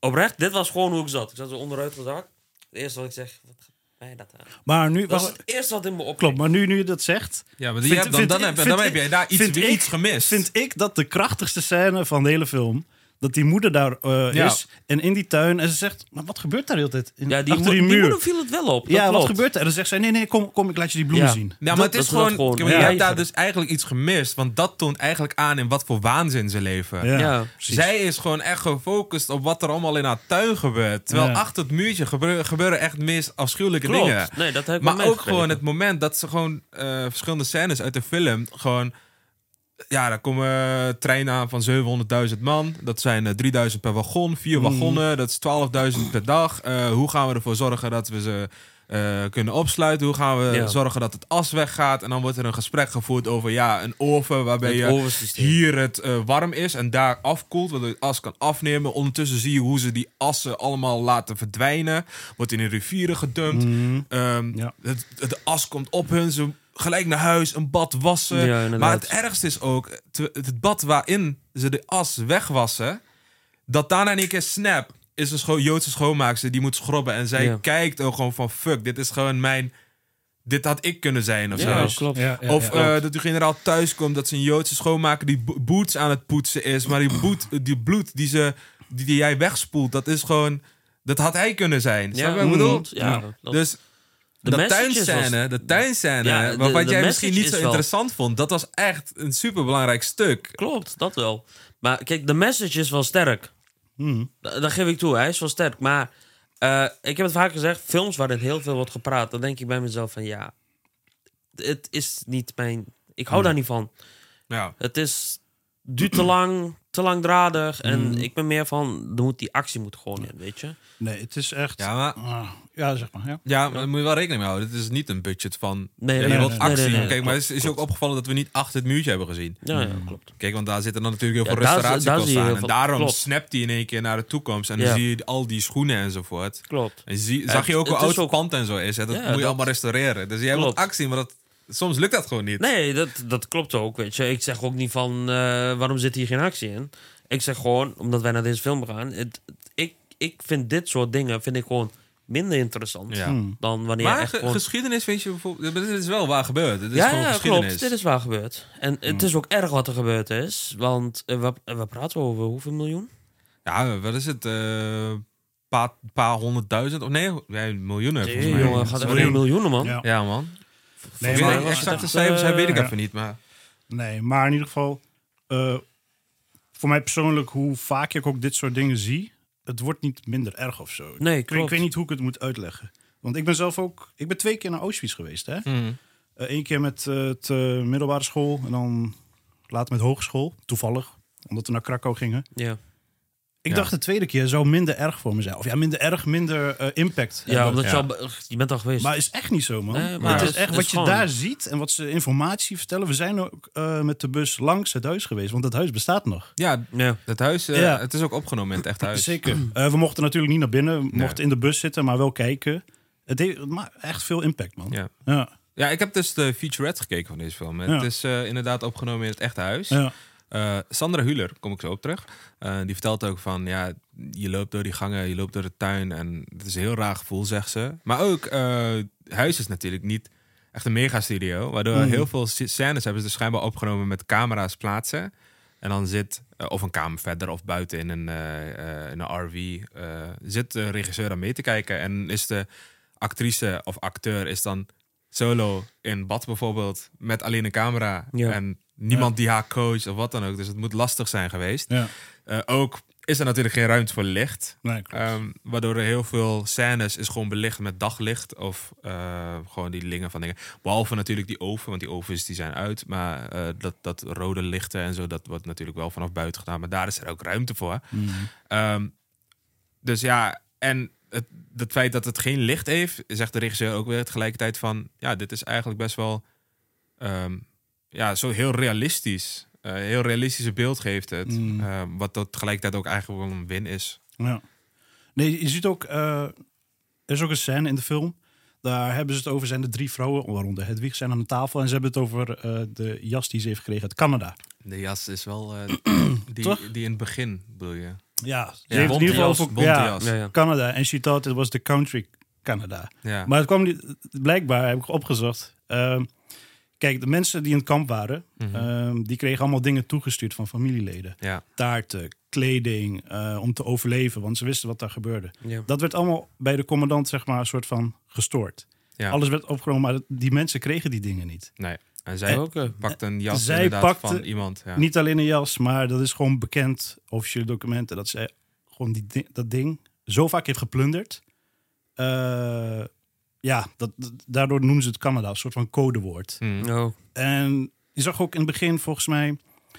oprecht, dit was gewoon hoe ik zat. Ik zat zo onderuit gezakt. Het eerste wat ik zeg, wat gaat mij dat aan? Maar nu... Dat wacht- het eerste wat in me opkomt. Klopt, maar nu, nu je dat zegt... Ja, maar die Vind- heb, dan, heb, dan ik- heb jij daar iets, iets gemist. Vind ik dat de krachtigste scène van de hele film... dat die moeder daar eh, Ja. is en in die tuin... en ze zegt, maar wat gebeurt daar de hele tijd? In, Ja, die, achter mo- die die muur. moeder viel het wel op. Dat ja, wat gebeurt er? En dan zegt zij, nee, nee, kom, kom ik laat je die bloemen Ja. zien. Ja, maar Dat- het is gewoon... gewoon je hebt daar dus eigenlijk iets gemist. Want dat toont eigenlijk aan in wat voor waanzin ze leven. Ja. Zij is gewoon echt gefocust op wat er allemaal in haar tuin gebeurt. Terwijl Ja. achter het muurtje gebeuren, gebeuren echt meest afschuwelijke Klopt. dingen. Nee, dat heb ik Maar ook gewoon het moment dat ze gewoon eh, verschillende scènes uit de film gewoon... Ja, daar komen treinen aan van 700.000 man. Dat zijn eh, 3.000 per wagon, vier Mhm. wagonnen. Dat is 12.000 per dag. Eh, hoe gaan we ervoor zorgen dat we ze eh, kunnen opsluiten? Hoe gaan we Ja. zorgen dat het as weggaat? En dan wordt er een gesprek gevoerd over ja, een oven waarbij je hier het eh, warm is en daar afkoelt, waardoor het as kan afnemen. Ondertussen zie je hoe ze die assen allemaal laten verdwijnen. Wordt in de rivieren gedumpt. Mhm. Ehm, Ja. het, as komt op hun, ze gelijk naar huis, een bad wassen. Ja, maar het ergste is ook, het bad waarin ze de as wegwassen, dat daarna in één keer snap is een scho Joodse schoonmaakster die moet schrobben. En zij Ja. kijkt ook gewoon van fuck, dit is gewoon mijn... Dit had ik kunnen zijn of Ja, zo. klopt. Ja, ja, Of ja. eh, dat de generaal thuis komt, dat ze een Joodse schoonmaker die bo- boots aan het poetsen is. Maar die, boet, die bloed die, ze, die, die jij wegspoelt, dat is gewoon... Dat had hij kunnen zijn. Wat ik bedoel? klopt. Ja, dat- Dus De messages tuinscène, de tuinscène, Ja, de jij misschien niet zo wel- interessant vond, dat was echt een superbelangrijk stuk. Klopt, dat wel. Maar kijk, de message is wel sterk. Da- Dat geef ik toe, hij is wel sterk. Maar Eh, ik heb het vaak gezegd, films waarin heel veel wordt gepraat, dan denk ik bij mezelf van ja, het is niet mijn. Ik hou daar niet van. Ja. Het is duurt te lang, te langdradig. En Mm. ik ben meer van, er moet die actie moet gewoon in, weet je? Nee, het is echt... Ja, maar, Ah, ja, zeg maar. Ja. ja, maar daar moet je wel rekening mee houden. Dit is niet een budget van... Nee, ja, nee, nee, actie. nee, nee, nee, Kijk, maar klopt, het is, is ook opgevallen dat we niet achter het muurtje hebben gezien. Ja, ja, klopt. Kijk, want daar zitten dan natuurlijk heel Ja, veel restauratiekosten aan. En veel- daarom klopt. snapt hij in één keer naar de toekomst. En dan Ja. zie je al die schoenen enzovoort. Klopt. En zie, Ja, zag je het- ook hoe het oud het pand en zo is. Hè? Dat Ja, moet je dat- allemaal restaureren. Dus jij wilt Klopt. actie, maar dat, soms lukt dat gewoon niet. Nee, dat, dat klopt ook, weet je. Ik zeg ook niet van, eh, waarom zit hier geen actie in? Ik zeg gewoon, omdat wij naar deze film gaan... Het, het- ik, ik vind dit soort dingen vind ik gewoon minder interessant... Ja. Hmm. dan wanneer Maar echt ge- gewoon... geschiedenis vind je bijvoorbeeld... Dit is wel waar gebeurd. Dit is ja, gewoon ja, geschiedenis. klopt. Dit is waar gebeurd. En het is ook erg wat er gebeurd is. Want eh, we, we praten over hoeveel miljoen? Ja, wat is het? Een paar, paar honderdduizend? Of nee, miljoenen volgens Nee, mij. jongen, gaat Miljoen. echt miljoenen, man. Ja. Ja, man. Nee, maar exacte cijfers eh, weet ik ja. even niet, maar... Nee, maar in ieder geval... eh, voor mij persoonlijk, hoe vaak ik ook dit soort dingen zie... het wordt niet minder erg of zo. Nee, ik, weet, ik klopt. weet niet hoe ik het moet uitleggen. Want ik ben zelf ook... Ik ben twee keer naar Auschwitz geweest, hè? Hmm. Eén keer met eh, het eh, middelbare school en dan later met hogeschool. Toevallig, omdat we naar Krakau gingen. Ja, Ik Ja. dacht de tweede keer zou minder erg voor me zijn. Of ja, minder erg, minder eh, impact. ja hebben. omdat Ja. Je, al, je bent al geweest. Maar is echt niet zo, man. Nee, maar het is echt het wat is je gewoon- daar ziet en wat ze informatie vertellen. We zijn ook eh, met de bus langs het huis geweest, want het huis bestaat nog. Ja, ja. het huis, eh, Ja. het is ook opgenomen in het echt huis. Zeker. Eh, we mochten natuurlijk niet naar binnen, we mochten in de bus zitten, maar wel kijken. Het heeft maar echt veel impact, man. Ja. Ja. Ja, ik heb dus de featurette gekeken van deze film. Het is eh, inderdaad opgenomen in het echte huis. Ja. Eh, Sandra Huler, kom ik zo op terug. Eh, die vertelt ook van, ja, je loopt door die gangen, je loopt door de tuin. En het is een heel raar gevoel, zegt ze. Maar ook, eh, huis is natuurlijk niet echt een megastudio. Waardoor Mhm. heel veel sc- scènes hebben ze dus schijnbaar opgenomen met camera's plaatsen. En dan zit, of een kamer verder of buiten in een, in een RV, zit de regisseur aan mee te kijken. En is de actrice of acteur is dan solo in bad bijvoorbeeld, met alleen een camera. Ja. En niemand die haar coacht of wat dan ook. Dus het moet lastig zijn geweest. Ja. Eh, ook is er natuurlijk geen ruimte voor licht. Nee. Ehm, waardoor er heel veel scènes is gewoon belicht met daglicht. Of eh, gewoon die dingen van dingen. Behalve natuurlijk die oven, want die ovens die zijn uit. Maar eh, dat, dat rode lichten en zo, dat wordt natuurlijk wel vanaf buiten gedaan. Maar daar is er ook ruimte voor. Mhm. Ehm, dus ja, en het, het feit dat het geen licht heeft, zegt de regisseur ook weer tegelijkertijd van... Ja, dit is eigenlijk best wel ehm, ja, zo heel realistisch. Eh, heel realistische beeld geeft het. Mm. Ehm, wat tot tegelijkertijd ook eigenlijk wel een win is. Ja. Nee, je ziet ook, eh, er is ook een scène in de film. Daar hebben ze het over, zijn de drie vrouwen, waaronder Hedwig, zijn aan de tafel. En ze hebben het over eh, de jas die ze heeft gekregen uit Canada. De jas is wel eh, die, Toch? die in het begin, bedoel je? Ja, ze Ja, heeft in ieder geval over bonte ja, jas. Ja, ja. Canada. En she thought it was the country Canada. Ja. Maar het kwam niet, blijkbaar, heb ik opgezocht. Ehm, kijk, de mensen die in het kamp waren, Mhm. ehm, die kregen allemaal dingen toegestuurd van familieleden. ja. Taarten, kleding, eh, om te overleven, want ze wisten wat daar gebeurde. Ja. Dat werd allemaal bij de commandant, zeg maar, een soort van gestoord. Ja. Alles werd opgenomen, maar die mensen kregen die dingen niet. Nee. En zij Ook, eh, pakt een jas zij inderdaad pakte van iemand. Ja. Niet alleen een jas, maar dat is gewoon bekend, officiële documenten, dat zij gewoon die, di- dat ding zo vaak heeft geplunderd. Eh, ja, dat, daardoor noemen ze het Canada, een soort van codewoord. Hmm. Oh, En je zag ook in het begin, volgens mij,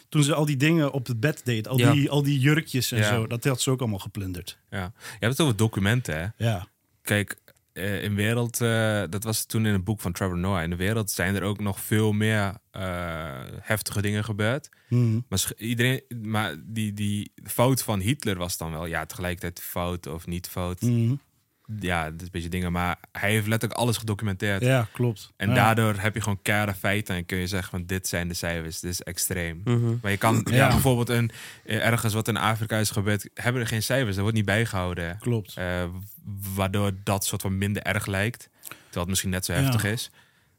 toen ze al die dingen op het bed deed, al, Ja. die, al die jurkjes en Ja. zo, dat had ze ook allemaal geplunderd. Ja. Je hebt het over documenten, hè? Ja, Kijk, eh, in wereld, eh, dat was toen in het boek van Trevor Noah. In de wereld zijn er ook nog veel meer eh, heftige dingen gebeurd. Mhm. Maar, iedereen, maar die, die fout van Hitler was dan wel, ja, tegelijkertijd fout of niet fout. Mhm. Ja, dat is een beetje dingen. Maar hij heeft letterlijk alles gedocumenteerd. ja klopt. En Ja. daardoor heb je gewoon keiharde feiten en kun je zeggen van dit zijn de cijfers, dit is extreem. mhm. Maar je kan ja. Ja. bijvoorbeeld een, ergens wat in Afrika is gebeurd, hebben er geen cijfers, dat wordt niet bijgehouden. Klopt. Eh, waardoor dat soort van minder erg lijkt. Terwijl het misschien net zo Ja. heftig is.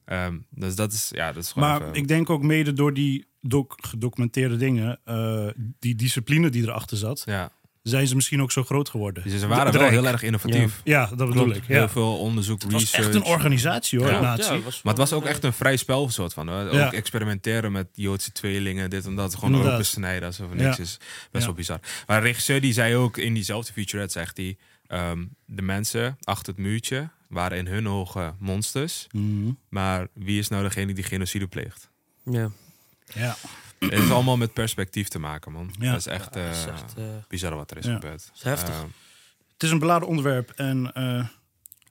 Ehm, dus dat is, ja, dat is gewoon Maar even- ik denk ook mede door die doc gedocumenteerde dingen, eh, die discipline die erachter zat, ja. Zijn ze misschien ook zo groot geworden. Dus ze waren De- wel heel erg innovatief. Ja, dat bedoel ik. Heel veel onderzoek, Het was research. echt een organisatie hoor, Ja. nazi. Maar het was ook wel, echt een vrij spel soort van. Hoor. Ook experimenteren met Joodse tweelingen, dit en dat. Gewoon Inderdaad. open snijden alsof er niks Ja. is. Best Ja. wel bizar. Maar de regisseur die zei ook in diezelfde featurette, zegt hij... Ehm, de mensen achter het muurtje waren in hun ogen monsters. Mhm. Maar wie is nou degene die genocide pleegt? Ja. Ja. Het is allemaal met perspectief te maken, man. Ja. Dat is echt, Ja, dat is eh, echt, eh, bizar wat er is Ja. gebeurd. is heftig. Eh, Het is een beladen onderwerp en eh,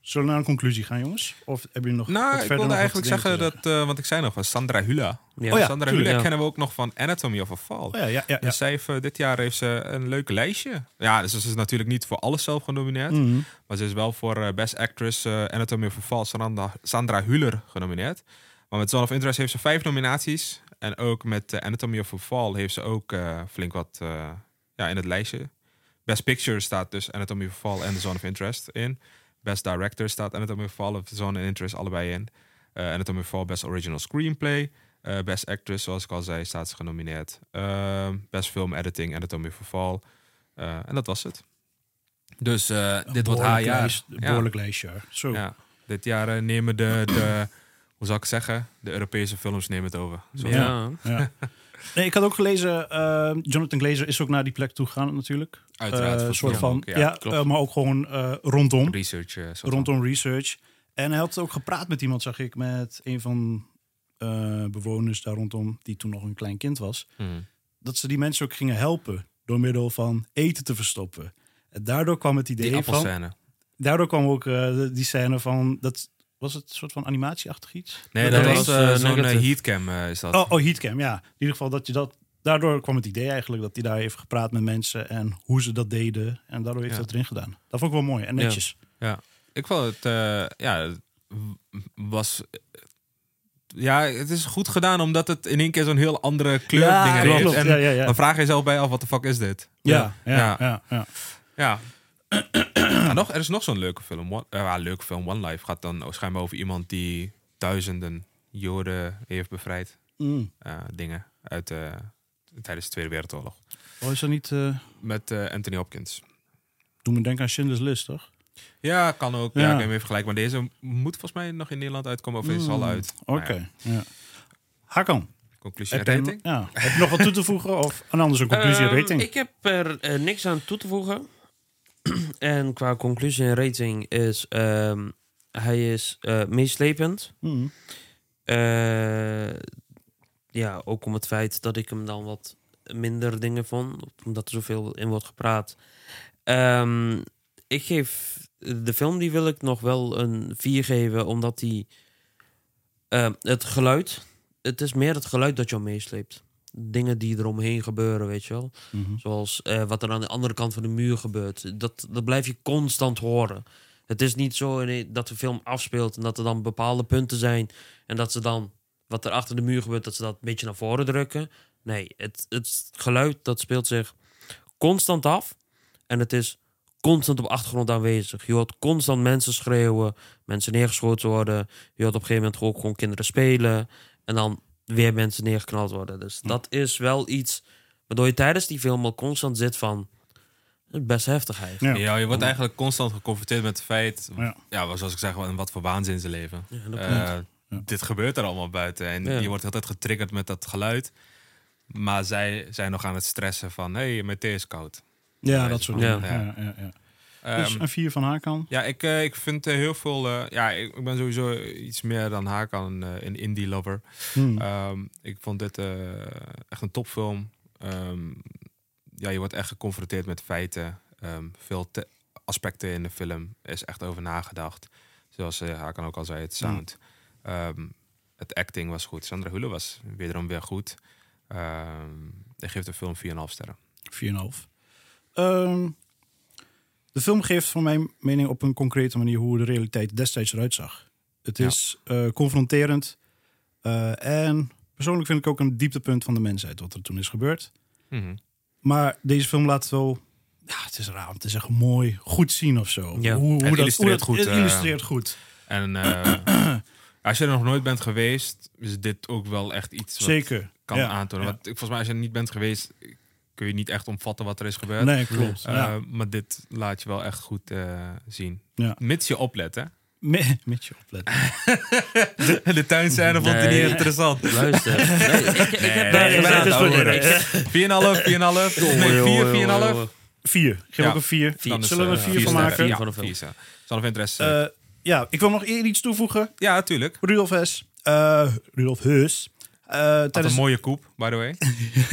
zullen we naar een conclusie gaan, jongens? Of hebben jullie nog wat nou, ik wilde eigenlijk zeggen dat, eh want ik zei nog, was Sandra Hula. Ja. Oh ja, Sandra Hula ja. kennen we ook nog van Anatomy of a Fall. Oh ja, ja, ja. ja. Dus zij heeft, dit jaar heeft ze een leuk lijstje. Ja, dus ze is natuurlijk niet voor alles zelf genomineerd. Mhm. Maar ze is wel voor Best Actress Anatomy of a Fall Sandra, Sandra Hüller genomineerd. Maar met Zone of Interest heeft ze vijf nominaties. En ook met eh, Anatomy of a Fall heeft ze ook eh, flink wat eh, ja, in het lijstje. Best Picture staat dus Anatomy of a Fall en The Zone of Interest in. Best Director staat Anatomy of a Fall of The Zone of Interest allebei in. Anatomy of a Fall Best Original Screenplay. Best Actress, zoals ik al zei, staat ze genomineerd. Eh, Best Film Editing, Anatomy of a Fall. En dat was het. Dus dit wordt haar behoorlijk jaar. lijst- Ja. behoorlijk lijstje. Zo. Ja, dit jaar nemen de, de, hoe zou ik zeggen, de Europese films nemen het over. Zo. Ja. Ja. Nee, ik had ook gelezen, eh, Jonathan Glazer is ook naar die plek toe gegaan natuurlijk. Uiteraard, voor soort van, ook, ja, ja, eh, maar ook gewoon eh, rondom. Research. van. Rondom research. En hij had ook gepraat met iemand, zag ik, met een van eh, bewoners daar rondom, die toen nog een klein kind was. Mhm. Dat ze die mensen ook gingen helpen door middel van eten te verstoppen. En daardoor kwam het idee Die van... Daardoor kwam ook de- die scène van... Dat, was het een soort van animatieachtig iets? Nee, Dat dat was, was eh, eh, zo'n eh, heatcam is dat. Oh, oh, Heatcam, ja. In ieder geval dat je dat... Daardoor kwam het idee eigenlijk dat hij daar heeft gepraat met mensen... en hoe ze dat deden. En daardoor heeft Ja. hij dat erin gedaan. Dat vond ik wel mooi en netjes. Ja, ik vond het, eh, ja, het was... Ja, het is goed gedaan omdat het in één keer zo'n heel andere kleur Ja, dingen klopt, heeft. klopt. En Ja, ja, ja. dan vraag je jezelf bij af, wat de fuck is dit? Ja, ja, Ja. ja. Ja, nog, er is nog zo'n leuke film. One, eh, ja, leuke film. One Life gaat dan schijnbaar over iemand die duizenden Joden heeft bevrijd. Mm. Eh, dingen uit, eh, tijdens de Tweede Wereldoorlog. Oh, is dat niet... Met eh, Anthony Hopkins. doe me denken aan Schindler's List, toch? Ja, kan ook. Ja. Ja. ik heb even gelijk. Maar deze moet volgens mij nog in Nederland uitkomen. Of is al uit. Mm. Oké, ja, ja. Hakan, conclusie en heb je, rating? ja, heb je nog wat toe te voegen? Of en anders een conclusie en Ehm, rating? Ik heb er niks aan toe te voegen. en qua conclusie en rating is... ehm, hij is eh, meeslepend. Mhm. Eh, ja, ook om het feit dat ik hem dan wat minder dingen vond. Omdat er zoveel in wordt gepraat. Ehm, ik geef de film, die wil ik nog wel een 4 geven. Omdat die... eh, het geluid... Het is meer het geluid dat jou meesleept. Dingen die eromheen gebeuren, weet je wel. Mhm. Zoals eh, wat er aan de andere kant van de muur gebeurt. Dat, dat blijf je constant horen. Het is niet zo dat de film afspeelt en dat er dan bepaalde punten zijn. En dat ze dan, wat er achter de muur gebeurt, dat ze dat een beetje naar voren drukken. Nee, het, het geluid dat speelt zich constant af. En het is constant op achtergrond aanwezig. Je hoort constant mensen schreeuwen, mensen neergeschoten worden. Je hoort op een gegeven moment ook gewoon kinderen spelen. En dan weer mensen neergeknald worden. Dus dat is wel iets waardoor je tijdens die film al constant zit van... best heftig eigenlijk. Ja. Ja, je wordt eigenlijk constant geconfronteerd met het feit, Ja. ja. zoals ik zeg, wat voor waanzin ze leven. Ja, Eh. Dit gebeurt er allemaal buiten en Ja. je wordt altijd getriggerd met dat geluid. Maar zij zijn nog aan het stressen van, hé, hey, mijn thee is koud. Ja, dat soort dingen. Ja. Ja, ja, Dus een 4 van Hakan. ja, ik, eh, ik vind eh, heel veel... eh, ja, ik, ben sowieso iets meer dan Hakan eh, een indie lover. Hmm. Ehm, ik vond dit echt een topfilm. Ehm, ja, je wordt echt geconfronteerd met feiten. Veel te- aspecten in de film is echt over nagedacht. Zoals uh, Hakan ook al zei, het sound. Het acting was goed. Sandra Hüller was wederom weer goed. Ehm ik geef de film 4,5 sterren. 4,5. Ehm, de film geeft van mijn mening op een concrete manier hoe de realiteit destijds eruit zag. Het Ja. is eh, confronterend. eh, en persoonlijk vind ik ook een dieptepunt van de mensheid wat er toen is gebeurd. Mhm. Maar deze film laat wel. Ja, het is raar om te zeggen mooi, goed zien of zo. Ja. Hoe, hoe Het dat, illustreert hoe dat- goed, Het eh, illustreert goed. En als je er nog nooit bent geweest, is dit ook wel echt iets wat Zeker. kan ja. aantonen. Want ik- volgens mij als je er niet bent geweest, kun je niet echt omvatten wat er is gebeurd. Nee, klopt. Eh, ja. Maar dit laat je wel echt goed eh, zien. Ja. Mits je oplet, hè? Me- Met je opletten. De tuinscène vond hij Nee. niet interessant. Luister. Nee, ik, ik heb Nee, daar nee, nee, dat is hoor. voor- Ik- 4,5, 4,5. Nee, 4, 4,5. Vier. Ik geef Ja. ook een vier. Dan is, Zullen we eh, er vier vier van sterren. maken? Ja, van de film. vier sterren. Son of Interest. eh, Eh, ja, ik wil nog eer iets toevoegen. ja, natuurlijk. Rudolf Hess. eh, Rudolf Heus. Eh, Wat tijdens een mooie koep, by the way.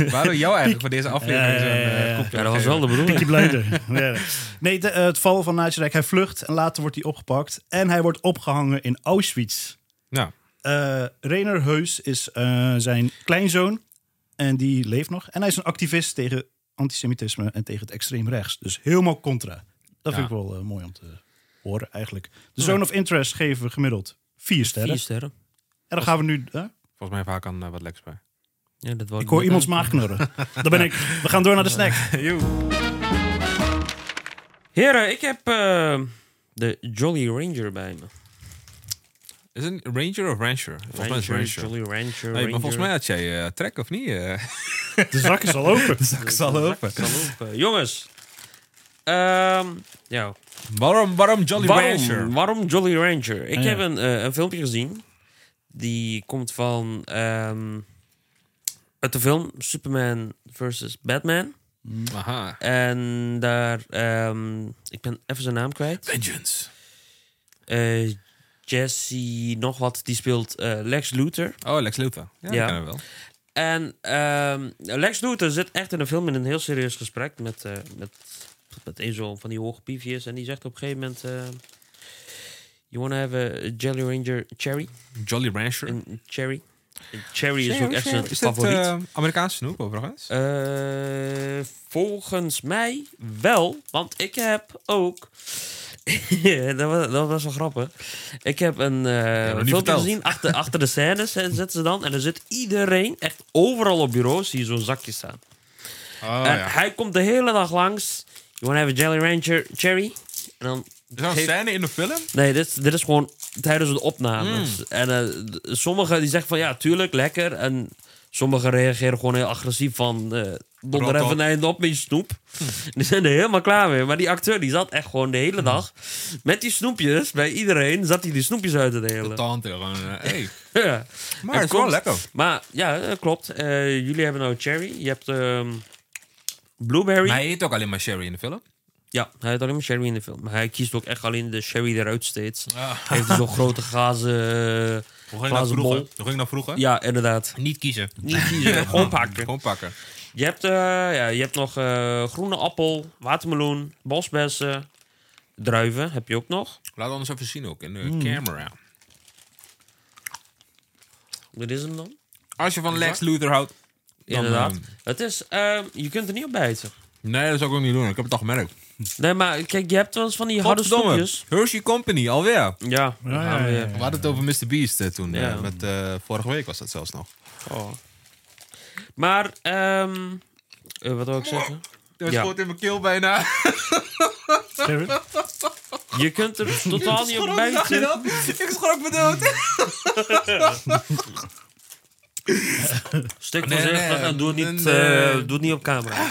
Waarom jou eigenlijk voor deze aflevering zo'n eh, koep Ja, dat was wel de bedoeling. Ja. Nee, de, eh, het val van Nazireich. Hij vlucht en later wordt hij opgepakt. En hij wordt opgehangen in Auschwitz. Ja. Eh Rainer Heus is eh, zijn kleinzoon. En die leeft nog. En hij is een activist tegen antisemitisme en tegen het extreem rechts. Dus helemaal contra. Dat vind ik wel eh, mooi om te horen eigenlijk. De Zone of Interest geven we gemiddeld vier sterren. Vier sterren. En dan gaan we nu... Volgens mij vaak aan eh, wat lekkers bij. Ja, dat Ik hoor iemands maag knorren. Daar ben ik. We gaan door naar de snack. Heren, ik heb eh, de Jolly Ranger bij me. Is het een Ranger of Rancher? Volgens mij is het Ranger, Rancher. Jolly Ranger, Hey, Ranger. maar volgens mij had jij eh trek of niet? De zak is al open. de zak is al open. Jongens. Ehm, ja. Waarom, waarom Jolly Rancher? Waarom, waarom Jolly Ranger? Ik Ah, ja. heb een, een filmpje gezien. Die komt van... ehm, uit de film Superman vs. Batman. Aha. En daar... ehm, ik ben even zijn naam kwijt. Vengeance. Eh, Jesse nog wat. Die speelt eh, Lex Luthor. Oh, Lex Luthor. Ja, Ja. dat kennen we wel. En ehm, Lex Luthor zit echt in een film in een heel serieus gesprek met, eh, met, met een zo van die hoge piefjes. En die zegt op een gegeven moment... eh you wanna have a Jelly Ranger Cherry? Jolly Rancher. Een cherry. Cherry is ook echt zijn Is dit favoriet. eh, Amerikaanse snoep overigens? Eh, volgens mij wel, want ik heb ook. dat, was, dat was wel grappig. Ik heb een eh nog niet filmpje gezien. Achter, achter de scènes zitten ze dan. En er zit iedereen, echt overal op bureaus, zie je zo'n zakje staan. oh, en ja. hij komt de hele dag langs. You wanna have a Jelly Rancher cherry? En dan Is er een scène in de film? Nee, dit, dit is gewoon tijdens de opnames. Mm. En eh, sommigen die zeggen van ja, tuurlijk, lekker. En sommigen reageren gewoon heel agressief van... eh donder even eind op met je snoep. Die zijn er helemaal klaar mee. Maar die acteur die zat echt gewoon de hele dag... met die snoepjes, bij iedereen zat hij die snoepjes uit te delen. Tante gewoon. eh, hey. Ja. Maar En het is wel lekker. Maar ja, klopt. Jullie hebben nou cherry. Je hebt ehm, blueberry. Maar hij eet ook alleen maar Sherry in de film. Ja, hij heeft alleen maar sherry in de film. Maar hij kiest ook echt alleen de sherry eruit steeds. Hij heeft zo'n grote glazen, Hoe ging dat vroeger? bol. Hoe ging dat vroeger? Ja, inderdaad. Niet kiezen. Niet kiezen, gewoon pakken. Gewoon pakken. Je hebt, eh, ja, je hebt nog eh, groene appel, watermeloen, bosbessen, druiven heb je ook nog. Laat ons even zien ook in de Mm. camera. Wat is hem dan? Als je van Lex Luthor houdt. dan, Inderdaad. eh, het is, eh, je kunt er niet op bijten. nee, dat zou ik ook niet doen. Ik heb het al gemerkt. Nee, maar kijk, je hebt wel eens van die harde snoepjes. Hershey Company, alweer. Ja, we Ja, gaan ja, ja, weer. ja. We hadden het over Mr. Beast eh, toen. Ja. eh, met, eh, vorige week was dat zelfs nog. Oh. Maar, ehm eh, wat wil ik zeggen? Dat Ja. schoot in mijn keel bijna. Je kunt er totaal niet op bijten. Ik schrok me dood. Stuk Nee, voorzichtig nee, en doe het, niet, nee. eh, doe het niet op camera.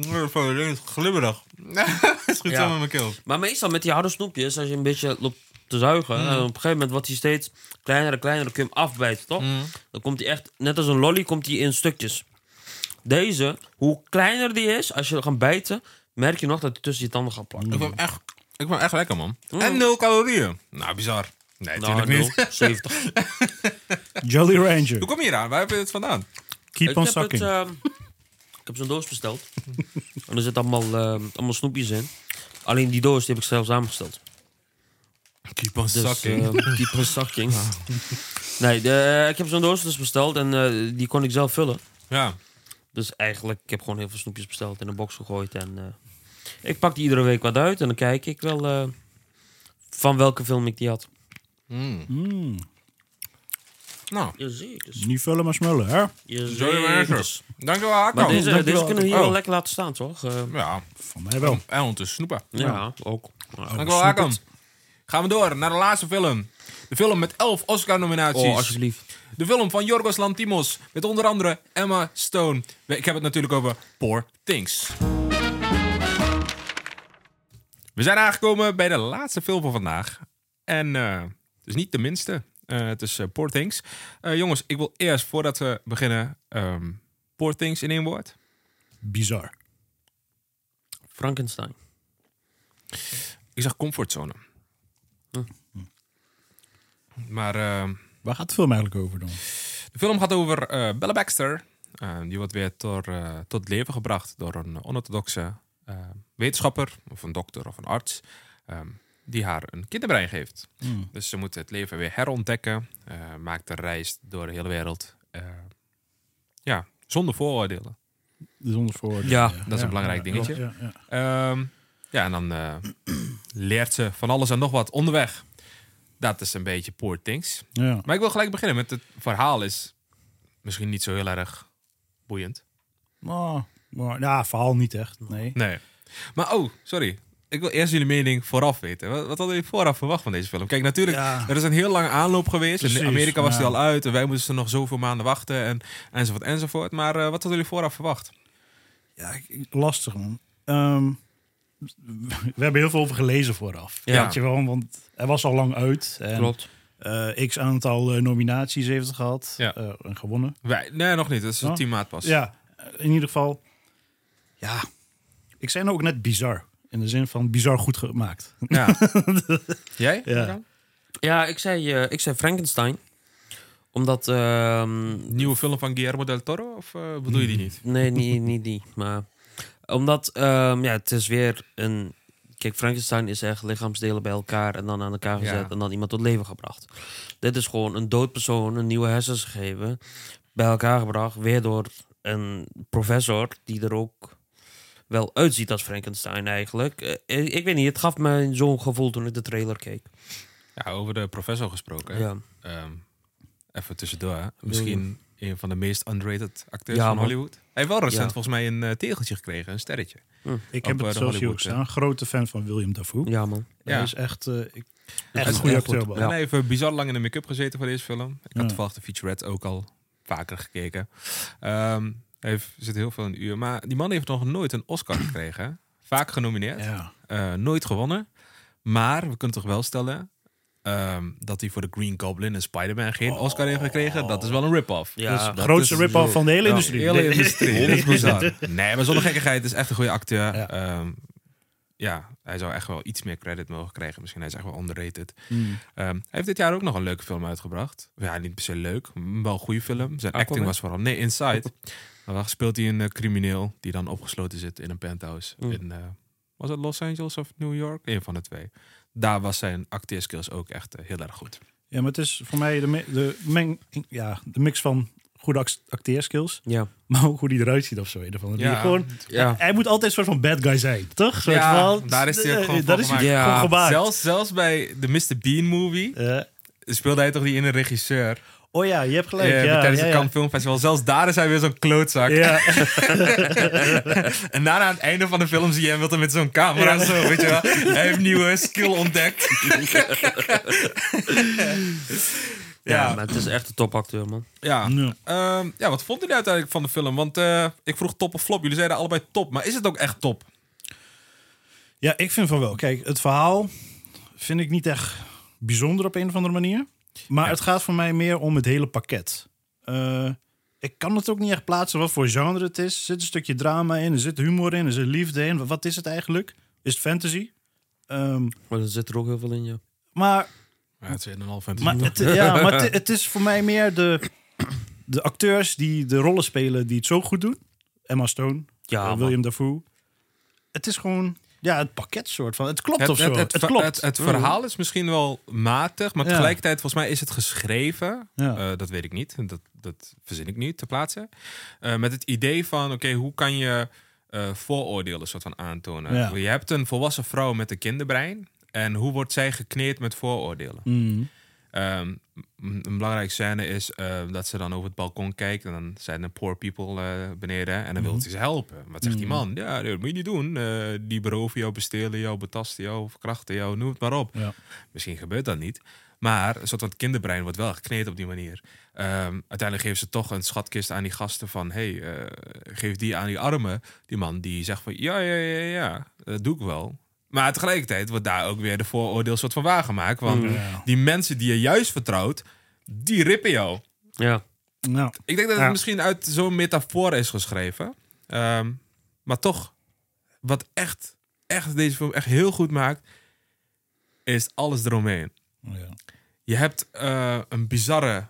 Het is glibberig. Het schiet Ja. zo in mijn keel. Maar meestal met die harde snoepjes, als je een beetje loopt te zuigen, Mm. en op een gegeven moment wordt hij steeds kleiner en kleiner, dan kun je hem afbijten, toch? Mm. Dan komt hij echt, net als een lolly, komt hij in stukjes. Deze, hoe kleiner die is, als je er gaat bijten, merk je nog dat hij tussen je tanden gaat plakken. Ik vond hem echt, ik vond hem echt lekker, man. En nul calorieën. Nou, bizar. Nee, Nou, natuurlijk niet. 70. Jolly Ranger. Hoe kom je hier aan? Waar heb je het vandaan? Keep ik on heb, het, sucking. Ik heb zo'n doos besteld. en er zitten allemaal, ehm, allemaal snoepjes in. Alleen die doos die heb ik zelf samengesteld. Keep on Dus, sucking. ehm, keep on sucking. Nee, de, ik heb zo'n doos dus besteld en eh, die kon ik zelf vullen. ja. Dus eigenlijk, ik heb gewoon heel veel snoepjes besteld in een box gegooid. En eh, ik pak die iedere week wat uit en dan kijk ik wel eh, van welke film ik die had. Mm. Mm. Nou, Jazeker. Niet vullen maar smullen, hè? Jazeker. Dankjewel, Hakko. Maar deze, dankjewel. deze kunnen we hier Oh. wel lekker laten staan, toch? Eh, Ja, Van mij wel. en ondertussen snoepen. ja, ook. Ja. Dankjewel, Hakko. Gaan we door naar de laatste film. De film met elf Oscar-nominaties. Oh, alsjeblieft. De film van Yorgos Lantimos. Met onder andere Emma Stone. Ik heb het natuurlijk over Poor Things. We zijn aangekomen bij de laatste film van vandaag. En eh, het is niet de minste. Eh, het is eh, Poor Things. Eh, jongens, ik wil eerst, voordat we beginnen... ehm Poor Things in één woord. bizar? Frankenstein. Ik zag comfortzone. Hm. Maar eh, Waar gaat de film eigenlijk over dan? de film gaat over eh, Bella Baxter. Eh, die wordt weer tot, tot leven gebracht door een onorthodoxe wetenschapper, of een dokter of een arts, ehm, die haar een kinderbrein geeft. Hmm. Dus ze moet het leven weer herontdekken, eh, maakt een reis door de hele wereld. eh, ja, zonder vooroordelen. Zonder vooroordelen. Ja, dat is een belangrijk dingetje. Ja, ja. Ja, en dan eh, leert ze van alles en nog wat onderweg. Dat is een beetje poor things. Ja. Maar ik wil gelijk beginnen met het verhaal is misschien niet zo heel erg boeiend. Oh, maar, ja, verhaal niet echt. Nee. Nee. Maar oh, sorry. Ik wil eerst jullie mening vooraf weten. Wat, wat hadden jullie vooraf verwacht van deze film? Kijk, natuurlijk, Ja. er is een heel lange aanloop geweest. Precies, in Amerika was ja. die al uit en wij moesten nog zoveel maanden wachten en, enzovoort enzovoort. Maar eh, wat hadden jullie vooraf verwacht? Ja, lastig man. Ehm, we hebben heel veel over gelezen vooraf. Ja. Weet je wel, want hij was al lang uit. En, Klopt. eh, x aantal eh, nominaties heeft het gehad Ja. eh, en gewonnen. Wij, nee, nog niet. Dat is Oh. een maat pas. Ja, in ieder geval. Ja, ik zei nou ook net bizar. In de zin van bizar goed gemaakt. Ja. Jij? Ja. Ja, ik zei, eh, ik zei Frankenstein. Omdat... ehm, Nieuwe film van Guillermo del Toro? Of eh, bedoel je die niet? Nee, niet, niet die. Maar omdat ehm, ja, het is weer een. Kijk, Frankenstein is echt lichaamsdelen bij elkaar en dan aan elkaar gezet Ja. en dan iemand tot leven gebracht. Dit is gewoon een dood persoon, een nieuwe hersens gegeven, bij elkaar gebracht, weer door een professor die er ook wel uitziet als Frankenstein eigenlijk. Eh, ik, ik weet niet, het gaf mij zo'n gevoel toen ik de trailer keek. Ja, over de professor gesproken. Ja. Ehm, even tussendoor. Misschien een van de meest underrated acteurs Ja, van. Hollywood. Hij heeft wel recent Ja. volgens mij een eh, tegeltje gekregen, een sterretje. Ik Op, heb eh, het de zelfs hier ook Hollywood, eh. staan. Grote fan van William Dafoe. Ja, man. Ja. Hij is echt, eh, ik, echt een goede acteur. hij heeft eh, bizar lang in de make-up gezeten voor deze film. Ik had Ja. toevallig de featurette ook al vaker gekeken. Ehm, heeft, zit heel veel in uur. Maar die man heeft nog nooit een Oscar gekregen. hè? Vaak genomineerd. Ja. Eh, nooit gewonnen. Maar we kunnen toch wel stellen... ehm, dat hij voor de Green Goblin en Spider-Man geen Oscar heeft gekregen. Dat is wel een rip-off. Ja. Dus grootste rip-off van de hele Ja, industrie. hele Nee. industrie. Dat is bizar. Nee, maar zonder gekkigheid. Het is echt een goede acteur. Ja. Ja. hij zou echt wel iets meer credit mogen krijgen. Misschien hij is echt wel underrated. Hmm. Ehm, hij heeft dit jaar ook nog een leuke film uitgebracht. Ja, niet per se leuk, maar wel een goede film. Zijn acting was vooral... Nee, Inside. dan speelt hij een eh, crimineel die dan opgesloten zit in een penthouse. Mm. In, eh, was het Los Angeles of New York? Een van de twee. Daar was zijn acteerskills ook echt eh, heel erg goed. Ja, maar het is voor mij de, de, meng, ja, de mix van goede act- acteerskills, Ja. maar ook hoe die eruit ziet of zo. Van de Ja. gewoon, Ja. Hij moet altijd een soort van bad guy zijn, toch? Soort Ja, van, daar is hij ook gewoon daar van is hij gewoon gemaakt. Zelfs, zelfs bij de Mr. Bean movie speelde hij toch die in een regisseur. oh ja, je hebt gelijk. Ja, tijdens ja, het ja. Cannes Film Festival. Zelfs daar is hij weer zo'n klootzak. Ja. en daarna aan het einde van de film zie je hem wel met zo'n camera Ja. zo, weet je wel. Hij heeft nieuwe skill ontdekt. Ja, ja, maar het is echt een topacteur, man. ja. Ja. Ehm, ja, wat vond jullie uiteindelijk van de film? Want eh, ik vroeg top of flop. Jullie zeiden allebei top. Maar is het ook echt top? Ja, ik vind van wel. Kijk, het verhaal vind ik niet echt bijzonder op een of andere manier. Maar Ja. het gaat voor mij meer om het hele pakket. Eh, ik kan het ook niet echt plaatsen wat voor genre het is. Er zit een stukje drama in, er zit humor in, er zit liefde in. Wat is het eigenlijk? Is het fantasy? Ehm, Maar er zit er ook heel veel in, ja. maar Ja, het is een half fantasy. maar, het, ja, maar het, het is voor mij meer de, de acteurs die de rollen spelen die het zo goed doen. Emma Stone, Ja, eh. William Dafoe. Het is gewoon ja, het pakket soort van. Het klopt Het, of zo. het, het, klopt. het, het verhaal is misschien wel matig, maar Ja. tegelijkertijd volgens mij is het geschreven. Ja. eh, dat weet ik niet. Dat, dat verzin ik niet te plaatsen. Eh, met het idee van, oké, hoe kan je eh, vooroordelen soort van aantonen? Ja. Je hebt een volwassen vrouw met een kinderbrein. En hoe wordt zij gekneed met vooroordelen? Mm. Ehm, een belangrijke scène is eh, dat ze dan over het balkon kijkt. En dan zijn er poor people eh, beneden. En dan wil ze ze helpen. Wat zegt die man? Ja, dat moet je niet doen. Eh, die beroven jou, bestelen jou, betasten jou, verkrachten jou, noem het maar op. Ja. Misschien gebeurt dat niet. Maar een soort van kinderbrein wordt wel gekneed op die manier. Ehm, uiteindelijk geven ze toch een schatkist aan die gasten van... hey, eh, geef die aan die armen. Die man die zegt van... ja, ja, ja, ja, dat doe ik wel. Maar tegelijkertijd wordt daar ook weer de vooroordeel soort van waargemaakt. Want Ja. die mensen die je juist vertrouwt, die rippen jou. Ja. Nou, Ik denk dat het Ja. misschien uit zo'n metafoor is geschreven. Ehm, Maar toch, wat echt, echt deze film echt heel goed maakt, is alles eromheen. Oh, ja. Je hebt eh, een bizarre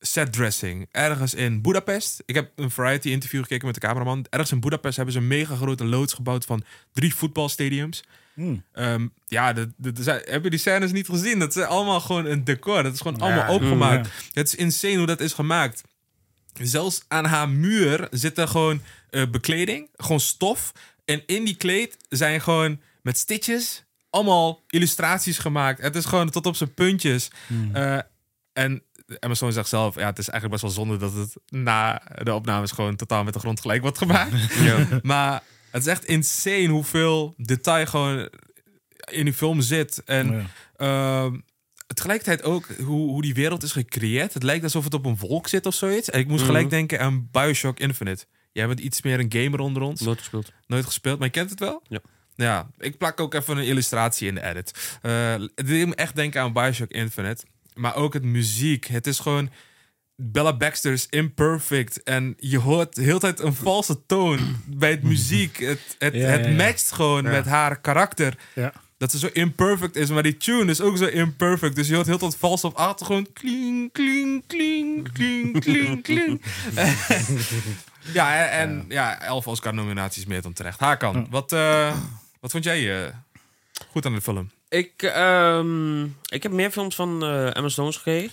setdressing ergens in Budapest. Ik heb een variety interview gekeken met de cameraman. Ergens in Budapest hebben ze een mega grote loods gebouwd van drie voetbalstadiums. Hmm. Ehm, ja, de- zijn- heb je die scènes niet gezien? Dat is allemaal gewoon een decor. Dat is gewoon Ja. allemaal opgemaakt. Mm, Het is insane hoe dat is gemaakt. Zelfs aan haar muur zit er gewoon eh, bekleding, gewoon stof. En in die kleed zijn gewoon met stitches allemaal illustraties gemaakt. Het is gewoon tot op zijn puntjes. Eh, en Stone zegt zelf, ja, het is eigenlijk best wel zonde dat het na de opnames gewoon totaal met de grond gelijk wordt gemaakt. Maar het is echt insane hoeveel detail gewoon in die film zit. En Ja. ehm, tegelijkertijd ook hoe, hoe die wereld is gecreëerd. Het lijkt alsof het op een wolk zit of zoiets. En ik moest gelijk Mhm. denken aan Bioshock Infinite. Jij bent iets meer een gamer onder ons. Nooit gespeeld. Nooit gespeeld, maar je kent het wel? Ja. Ja, ik plak ook even een illustratie in de edit. Eh, het deed me echt denken aan Bioshock Infinite. Maar ook het muziek. Het is gewoon... Bella Baxter is imperfect. En je hoort de hele tijd een valse toon bij het muziek. Het, het, Ja, het ja, ja. matcht gewoon Ja. met haar karakter. Ja. Dat ze zo imperfect is. Maar die tune is ook zo imperfect. Dus je hoort heel tijd vals op achtergrond. Kling, kling, kling, kling, kling, kling. ja, en, en ja, elf Oscar-nominaties meer dan terecht. Hakan, wat, eh, wat vond jij eh, goed aan de film? Ik, ehm, ik heb meer films van eh Emma Stones gekeken.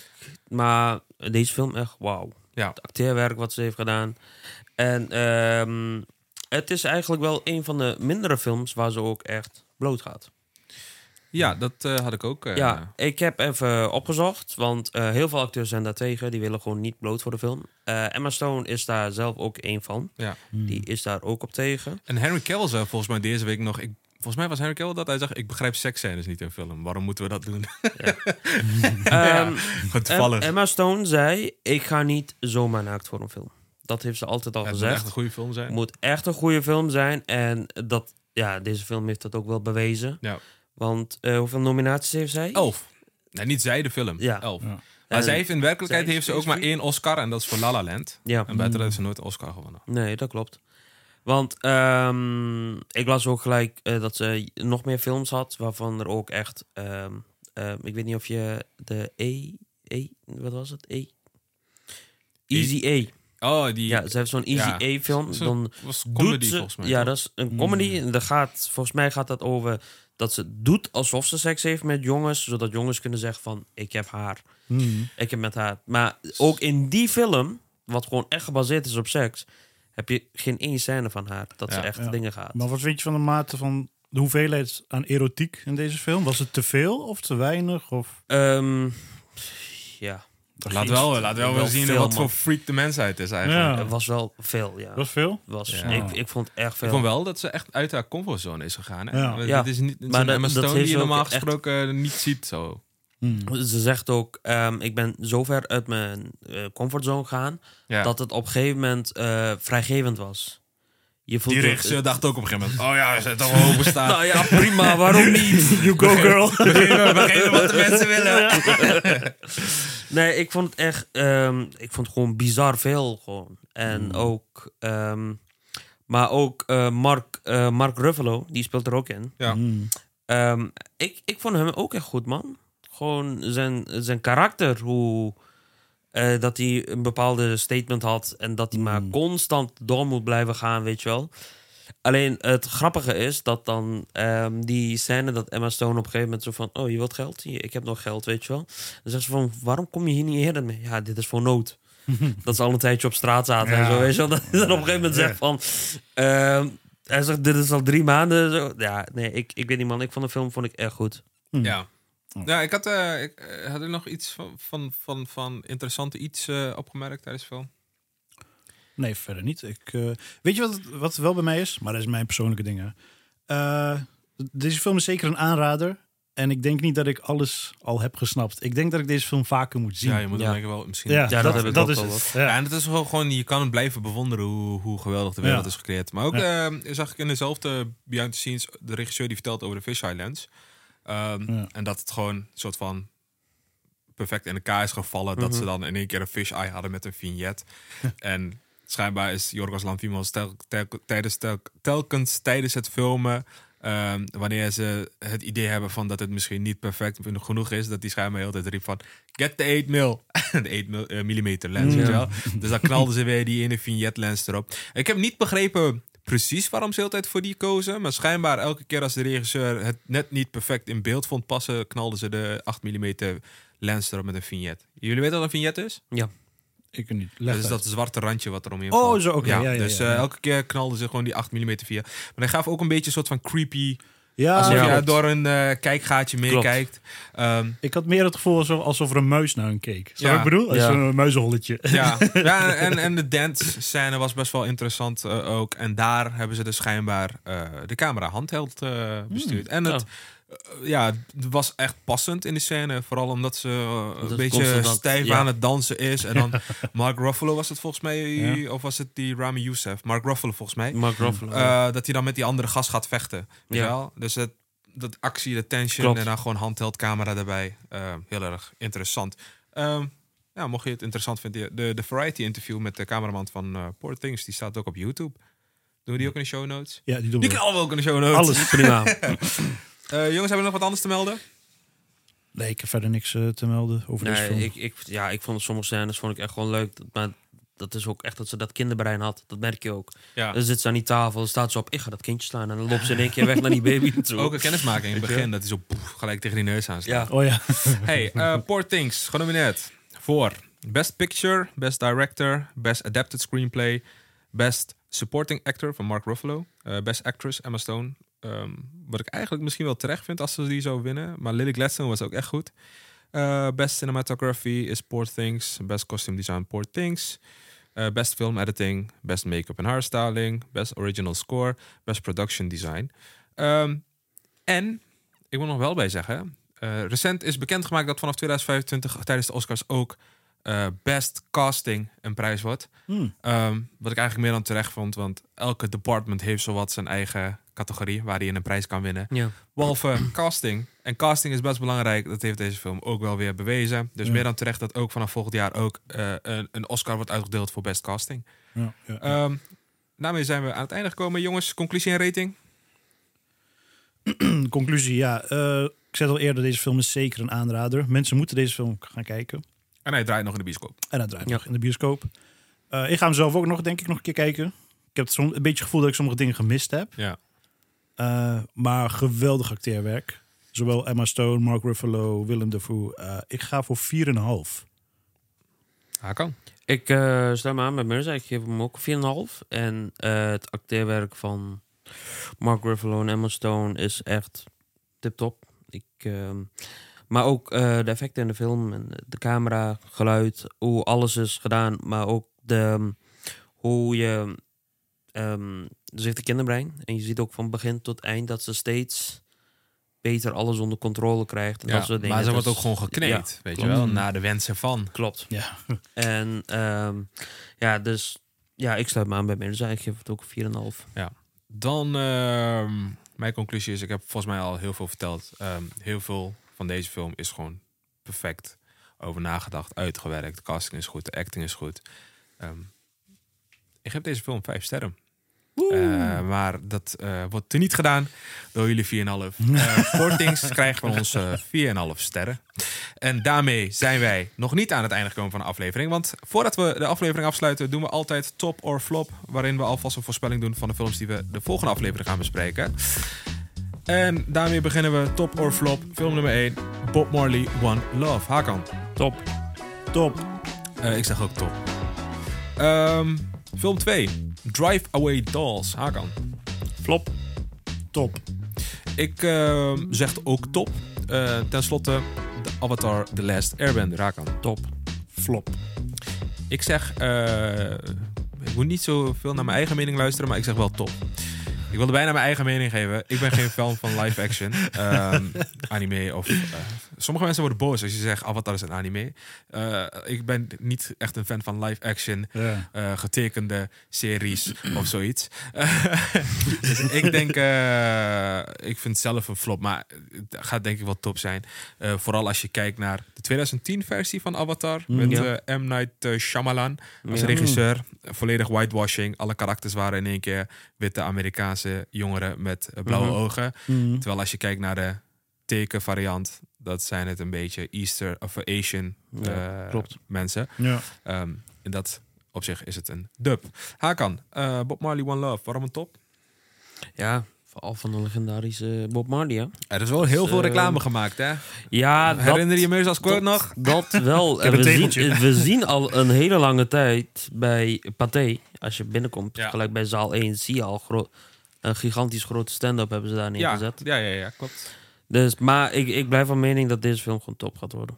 Maar deze film echt wauw. Ja. Het acteerwerk wat ze heeft gedaan. En ehm, het is eigenlijk wel een van de mindere films waar ze ook echt bloot gaat. Ja, dat eh, had ik ook. eh, Ja, ik heb even opgezocht, want eh, heel veel acteurs zijn daar tegen. Die willen gewoon niet bloot voor de film. Eh, Emma Stone is daar zelf ook één van. Ja. Die is daar ook op tegen. En Henry Cavill zei volgens mij deze week nog... Ik, volgens mij was Henry Cavill dat hij zegt... Ik begrijp seksscènes niet in film. Waarom moeten we dat doen? Ehm, Gewoon toevallig. Em- Emma Stone zei: Ik ga niet zomaar naakt voor een film. Dat heeft ze altijd al Het moet gezegd. echt een goede film zijn. Het moet echt een goede film zijn. En dat, ja, deze film heeft dat ook wel bewezen. Ja. Want eh, hoeveel nominaties heeft zij? Elf. Nee, niet zij de film. Ja. Elf. Ja. Maar En zij heeft in werkelijkheid heeft ze ook maar één Oscar. En dat is voor La La Land. Ja. En buiten dat heeft ze nooit een Oscar gewonnen. Nee, dat klopt. Want ehm, ik las ook gelijk eh, dat ze nog meer films had, waarvan er ook echt. ehm, ehm, ik weet niet of je de E. E wat was het? E. Easy A. Oh, die... Ja, ze heeft zo'n Easy Ja. A film. Zo- Dan was doet comedy ze, volgens mij, Ja, toch? dat is een comedy. En dat gaat, volgens mij gaat dat over dat ze doet alsof ze seks heeft met jongens, zodat jongens kunnen zeggen van ik heb haar, Hmm. ik heb met haar. Maar ook in die film, wat gewoon echt gebaseerd is op seks, heb je geen één scène van haar dat ze echt Ja. dingen gaat. Maar wat vind je van de mate van de hoeveelheid aan erotiek in deze film? Was het te veel of te weinig? Of... Ehm, ja, Laat wel, laat wel, wel zien veel, wat man. voor freak de mensheid is eigenlijk. Ja. het was wel veel. Ja, Was veel? was, Ja. ik, ik vond het echt veel. Ik vond wel dat ze echt uit haar comfortzone is gegaan. Hè? Ja. Dit is niet Maar dat Stone die je normaal echt- gesproken niet ziet. Zo. Hmm. Ze zegt ook, ehm, ik ben zo ver uit mijn eh, comfortzone gegaan, Ja. dat het op een gegeven moment eh, vrijgevend was. Je voelt Die regisseur dacht ook op een gegeven moment... Oh ja, ze zijn toch wel openstaan. Nou ja, prima, waarom niet? You go girl. we, geven, we geven wat de mensen willen. Nee, ik vond het echt, ehm, ik vond het gewoon bizar veel gewoon. En Hmm. ook, ehm, maar ook eh, Mark, eh, Mark Ruffalo, die speelt er ook in. Ja. Hmm. Ik, ik vond hem ook echt goed, man. Gewoon zijn, zijn karakter, hoe eh, dat hij een bepaalde statement had en dat hij maar constant door moet blijven gaan, weet je wel. Alleen het grappige is dat dan ehm, die scène dat Emma Stone op een gegeven moment zo van: Oh, je wilt geld? Hier, ik heb nog geld, weet je wel. Dan zegt ze van: Waarom kom je hier niet eerder mee? Ja, dit is voor nood. dat ze al een tijdje op straat zaten en zo, weet je wel. Dat hij dan op een gegeven moment zegt van. ehm, hij zegt: Dit is al drie maanden. Zo. Ja, nee, ik, ik weet niet, man. Ik vond de film vond ik echt goed. Ja. Ja, ik had, eh, ik, eh, had er nog iets van, van, van, van interessante iets eh, opgemerkt tijdens de film. Nee, verder niet. Ik, eh, weet je wat, wat wel bij mij is? Maar dat is mijn persoonlijke dingen. Eh, deze film is zeker een aanrader. En ik denk niet dat ik alles al heb gesnapt. Ik denk dat ik deze film vaker moet zien. Ja, je moet Ja. denk wel misschien... Ja, Ja, dat dat, heb ik dat is wel het. Ja. Ja, en het is wel gewoon, je kan het blijven bewonderen hoe, hoe geweldig de wereld Ja. is gecreëerd. Maar ook eh, zag ik in dezelfde behind the scenes de regisseur die vertelt over de Fish Islands. Ehm, Ja. En dat het gewoon een soort van perfect in elkaar is gevallen. Dat Mhm. ze dan in één keer een fish eye hadden met een vignet. en schijnbaar is Jorgos Lanthimos tel, tel- tijdens, tel- telkens tijdens het filmen... ehm, wanneer ze het idee hebben van dat het misschien niet perfect genoeg is... dat die schijnbaar heel de tijd riep van... Get the 8 mil. de 8 mil, eh, millimeter lens, weet je wel. Dus dan knalden ze weer die ene vignet lens erop. Ik heb niet begrepen precies waarom ze altijd voor die kozen. Maar schijnbaar elke keer als de regisseur het net niet perfect in beeld vond passen... knalden ze de 8 mm lens erop met een vignet. Jullie weten wat een vignet is? Ja. Ik niet. Dat is uit. dat zwarte randje wat er omheen Oh, valt. zo, oké. Ja, ja, dus ja, eh, ja. elke keer knalden ze gewoon die 8 mm via. Maar hij gaf ook een beetje een soort van creepy... Ja, alsof ja, je klopt. door een eh, kijkgaatje meekijkt. Ehm, Ik had meer het gevoel alsof, alsof er een muis naar hem keek. Ja. wat ik bedoel? Als Ja. een muizenholletje. ja, ja en, en de dance scène was best wel interessant eh, ook. En daar hebben ze dus schijnbaar eh, de camera handheld eh, bestuurd. En het, ja, het was echt passend in de scène. Vooral omdat ze eh, Dat een beetje stijf ja. aan het dansen is. En dan Mark Ruffalo was het volgens mij. Ja. Of was het die Rami Youssef? Mark Ruffalo volgens mij. Mark Ruffalo. Eh, dat hij dan met die andere gast gaat vechten. Ja. wel? Dus het, dat actie, de tension Klopt. en dan gewoon handheld camera erbij. Eh, heel erg interessant. Ehm, ja, mocht je het interessant vinden, de, de Variety interview met de cameraman van eh Poor Things, die staat ook op YouTube. Doen we die ook in de show notes? Ja, die doen Die we. knallen we ook in de show notes. Alles. Prima. Eh, jongens, hebben we nog wat anders te melden? Nee, ik heb verder niks eh, te melden over deze Nee, film. ik, ik, ja, ik vond sommige scènes vond ik echt gewoon leuk. Maar dat is ook echt dat ze dat kinderbrein had. Dat merk je ook. Ja. Dan zit ze aan die tafel, dan staat ze op, ik ga dat kindje slaan. En dan loopt ze in één keer weg naar die baby toe. Ook een kennismaking in het begin, dat hij zo gelijk tegen die neus aan staat. Ja. Oh ja. Hey, eh Poor Things, genomineerd voor Best Picture, Best Director, Best Adapted Screenplay, Best Supporting Actor van Mark Ruffalo, eh, Best Actress Emma Stone. Ehm, wat ik eigenlijk misschien wel terecht vind als ze die zou winnen, maar Lily Gladstone was ook echt goed. Eh, best Cinematography is Poor Things, Best Costume Design Poor Things, eh, Best Film Editing, Best Make-up and Hairstyling, Best Original Score, Best Production Design. Ehm, en ik moet nog wel bij zeggen, eh, recent is bekendgemaakt dat vanaf 2025 tijdens de Oscars ook eh, Best Casting een prijs wordt. Hmm. Ehm, wat ik eigenlijk meer dan terecht vond, want elke department heeft zowat zijn eigen categorie waar hij een prijs kan winnen. Ja. Behalve casting. En casting is best belangrijk. Dat heeft deze film ook wel weer bewezen. Dus Ja. meer dan terecht dat ook vanaf volgend jaar ook eh, een, een Oscar wordt uitgedeeld voor best casting. Ja, ja. Ehm, daarmee zijn we aan het einde gekomen. Jongens, conclusie en rating? Conclusie, ja. eh, ik zei al eerder, deze film is zeker een aanrader. Mensen moeten deze film gaan kijken. En hij draait nog in de bioscoop. En hij draait Ja. nog in de bioscoop. Eh, ik ga hem zelf ook nog, denk ik, nog een keer kijken. Ik heb soms een beetje het gevoel dat ik sommige dingen gemist heb. Ja. Eh, maar geweldig acteerwerk. Zowel Emma Stone, Mark Ruffalo, Willem Dafoe. Eh, ik ga voor 4,5. Hakan? Ik eh sluit me aan met Mirza. Ik geef hem ook 4,5. En eh, het acteerwerk van Mark Ruffalo en Emma Stone is echt tip-top. Ik, ehm, maar ook eh, de effecten in de film, en de camera, geluid, hoe alles is gedaan. Maar ook de, hoe je... ehm ze heeft een kinderbrein. En je ziet ook van begin tot eind dat ze steeds beter alles onder controle krijgt. En Ja, dat soort dingen. maar ze wordt Dus- ook gewoon gekneed, Ja, weet je wel, naar de wensen van. Klopt. Ja. En ehm, ja, dus ja, ik sluit me aan bij Mirza. Ik geef het ook 4,5. Dan, ehm, mijn conclusie is, ik heb volgens mij al heel veel verteld. Ehm, heel veel van deze film is gewoon perfect over nagedacht, uitgewerkt. De casting is goed, de acting is goed. Ehm, ik geef deze film vijf sterren. Eh, maar dat eh, wordt er niet gedaan door jullie 4,5. Uh, Portings krijgt van ons eh 4,5 sterren. En daarmee zijn wij nog niet aan het einde gekomen van de aflevering. Want voordat we de aflevering afsluiten, doen we altijd top or flop. Waarin we alvast een voorspelling doen van de films die we de volgende aflevering gaan bespreken. En daarmee beginnen we top or flop. Film nummer 1, Bob Marley, One Love. Hakan. Top. Top. Eh, ik zeg ook top. Ehm, film 2, Drive Away Dolls. Hakan. Flop. Top. Ik ehm, zeg ook top. Eh, ten slotte, de Avatar The Last Airbender. Hakan. Top. Flop. Ik zeg, eh, ik moet niet zoveel naar mijn eigen mening luisteren, maar ik zeg wel top. Ik wilde bijna mijn eigen mening geven. Ik ben geen fan van live action ehm, anime. Of, eh, sommige mensen worden boos als je zegt Avatar is een anime. Eh, ik ben niet echt een fan van live action Ja. eh, getekende series of zoiets. dus ik denk, ik vind het zelf een flop, maar het gaat denk ik wel top zijn. Vooral als je kijkt naar de 2010 versie van Avatar met Ja. eh, M. Night Shyamalan als Ja. regisseur. Volledig whitewashing. Alle karakters waren in één keer witte Amerikaanse jongeren met eh, blauwe Mhm. ogen. Mhm. Terwijl als je kijkt naar de tekenvariant, dat zijn het een beetje Easter of Asian Ja, eh, klopt. mensen. Ja. Ehm, in dat opzicht is het een dub. Hakan, eh, Bob Marley One Love, waarom een top? Ja, vooral van de legendarische Bob Marley, hè? Er is wel heel Dus, veel eh, reclame gemaakt, hè? Ja, dat, Herinner je me eens als dat, nog? Dat wel. heb En een we, zien, we zien al een hele lange tijd bij Pathé, als je binnenkomt, Ja. gelijk bij zaal 1, zie je al gro- een gigantisch grote stand-up hebben ze daar Ja, neergezet. ja, ja, ja, klopt. Dus, maar ik, ik blijf van mening dat deze film gewoon top gaat worden.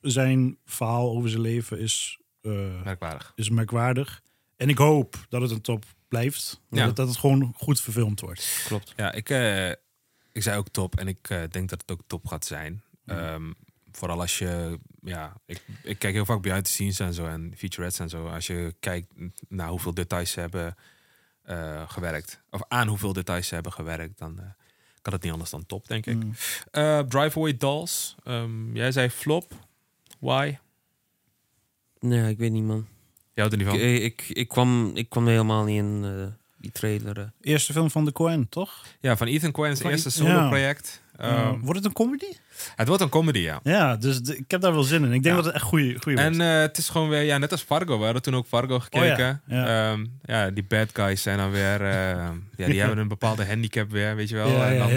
Zijn verhaal over zijn leven is, eh, Merkwaardig. is merkwaardig. En ik hoop dat het een top blijft. Ja. Dat, dat het gewoon goed verfilmd wordt. Klopt. Ja, ik, eh, ik zei ook top en ik eh, denk dat het ook top gaat zijn. Ehm, vooral als je, ja, ik, ik kijk heel vaak behind the scenes en zo en featurettes en zo. Als je kijkt naar hoeveel details ze hebben eh, gewerkt, of aan hoeveel details ze hebben gewerkt, dan eh, kan het niet anders dan top, denk ik. Mm. Eh, Drive Away Dolls, Ehm, jij zei flop. Why? Nee, ik weet niet, man. Jij houdt er niet van? ik, ik, kwam, ik kwam er helemaal niet in eh, die trailer. Eerste film van de Coen, toch? Ja, van Ethan Coen's eerste ja. Ehm, Eh, wordt het een comedy? het wordt een comedy, ja. Ja, dus de- ik heb daar wel zin in. Ik denk Ja. dat het echt goede goede En wordt. eh, het is gewoon weer, ja, net als Fargo. We hadden toen ook Fargo gekeken. Oh ja, Ehm, ja, die bad guys zijn dan weer, eh, ja, die hebben een bepaalde handicap weer, weet je wel. ja, en dan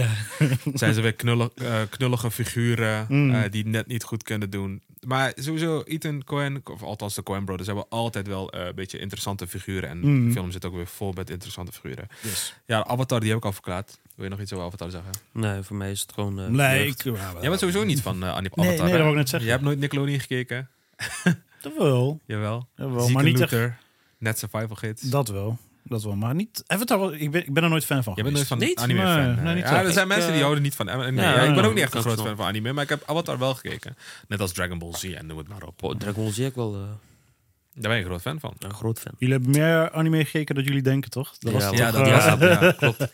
zijn ze weer knullig, eh, knullige figuren Mm. die net niet goed kunnen doen. Maar sowieso, Ethan Coen, of althans de Coen Brothers, hebben altijd wel een beetje interessante figuren. En Mm. de film zit ook weer vol met interessante figuren. Yes. Ja, Avatar, die heb ik al verklaard. Wil je nog iets over Avatar zeggen? Nee, voor mij is het gewoon... eh, Nee, ik... ja, Jij bent sowieso niet van eh, Avatar. Nee, nee, dat wou ik net zeggen. Je hebt nooit Nickelodeon gekeken? Dat wel. Jawel. Jawel, maar niet echt- Net Survival Gids. Dat wel. Dat wel. Maar niet... Avatar, ik ben, ik ben er nooit fan van Je bent nooit van Niet? anime fan. Nee, nee. nee, niet ja, er zijn Ik, mensen die eh, houden niet van anime. Nee, ja, ja, ik ben ook niet echt een groot fan van anime, maar ik heb Avatar wel gekeken. Net als Dragon Ball Z en noem het maar op. Oh, Dragon Ball zie ik wel Daar ben ik een groot fan van. een groot fan. Jullie hebben meer anime gekeken dan jullie denken, toch? Dat was Ja, toch, dat was het. Ja, klopt.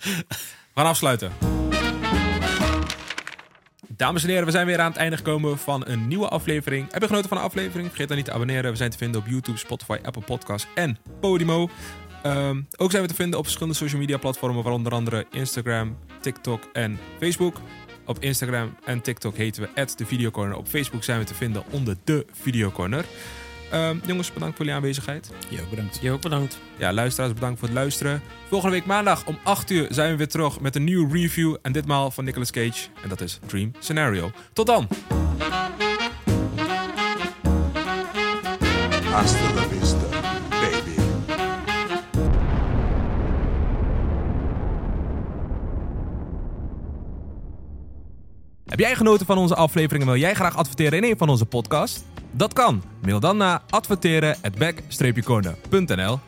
Gaan afsluiten. Dames en heren, we zijn weer aan het einde gekomen van een nieuwe aflevering. Heb je genoten van de aflevering? Vergeet dan niet te abonneren. We zijn te vinden op YouTube, Spotify, Apple Podcasts en Podimo. Ehm, ook zijn we te vinden op verschillende social media platformen, waaronder andere Instagram, TikTok en Facebook. Op Instagram en TikTok heten we de Videocorner. Op Facebook zijn we te vinden onder de Videocorner. Ehm jongens, bedankt voor jullie aanwezigheid. Ja, bedankt. Je ook bedankt. Ja, luisteraars, bedankt voor het luisteren. Volgende week maandag om 8 uur zijn we weer terug met een nieuwe review. En ditmaal van Nicolas Cage. En dat is Dream Scenario. Tot dan! Hasta la vista, baby. Heb jij genoten van onze aflevering en wil jij graag adverteren in een van onze podcasts? Dat kan. Mail dan naar adverteren@back-corner.nl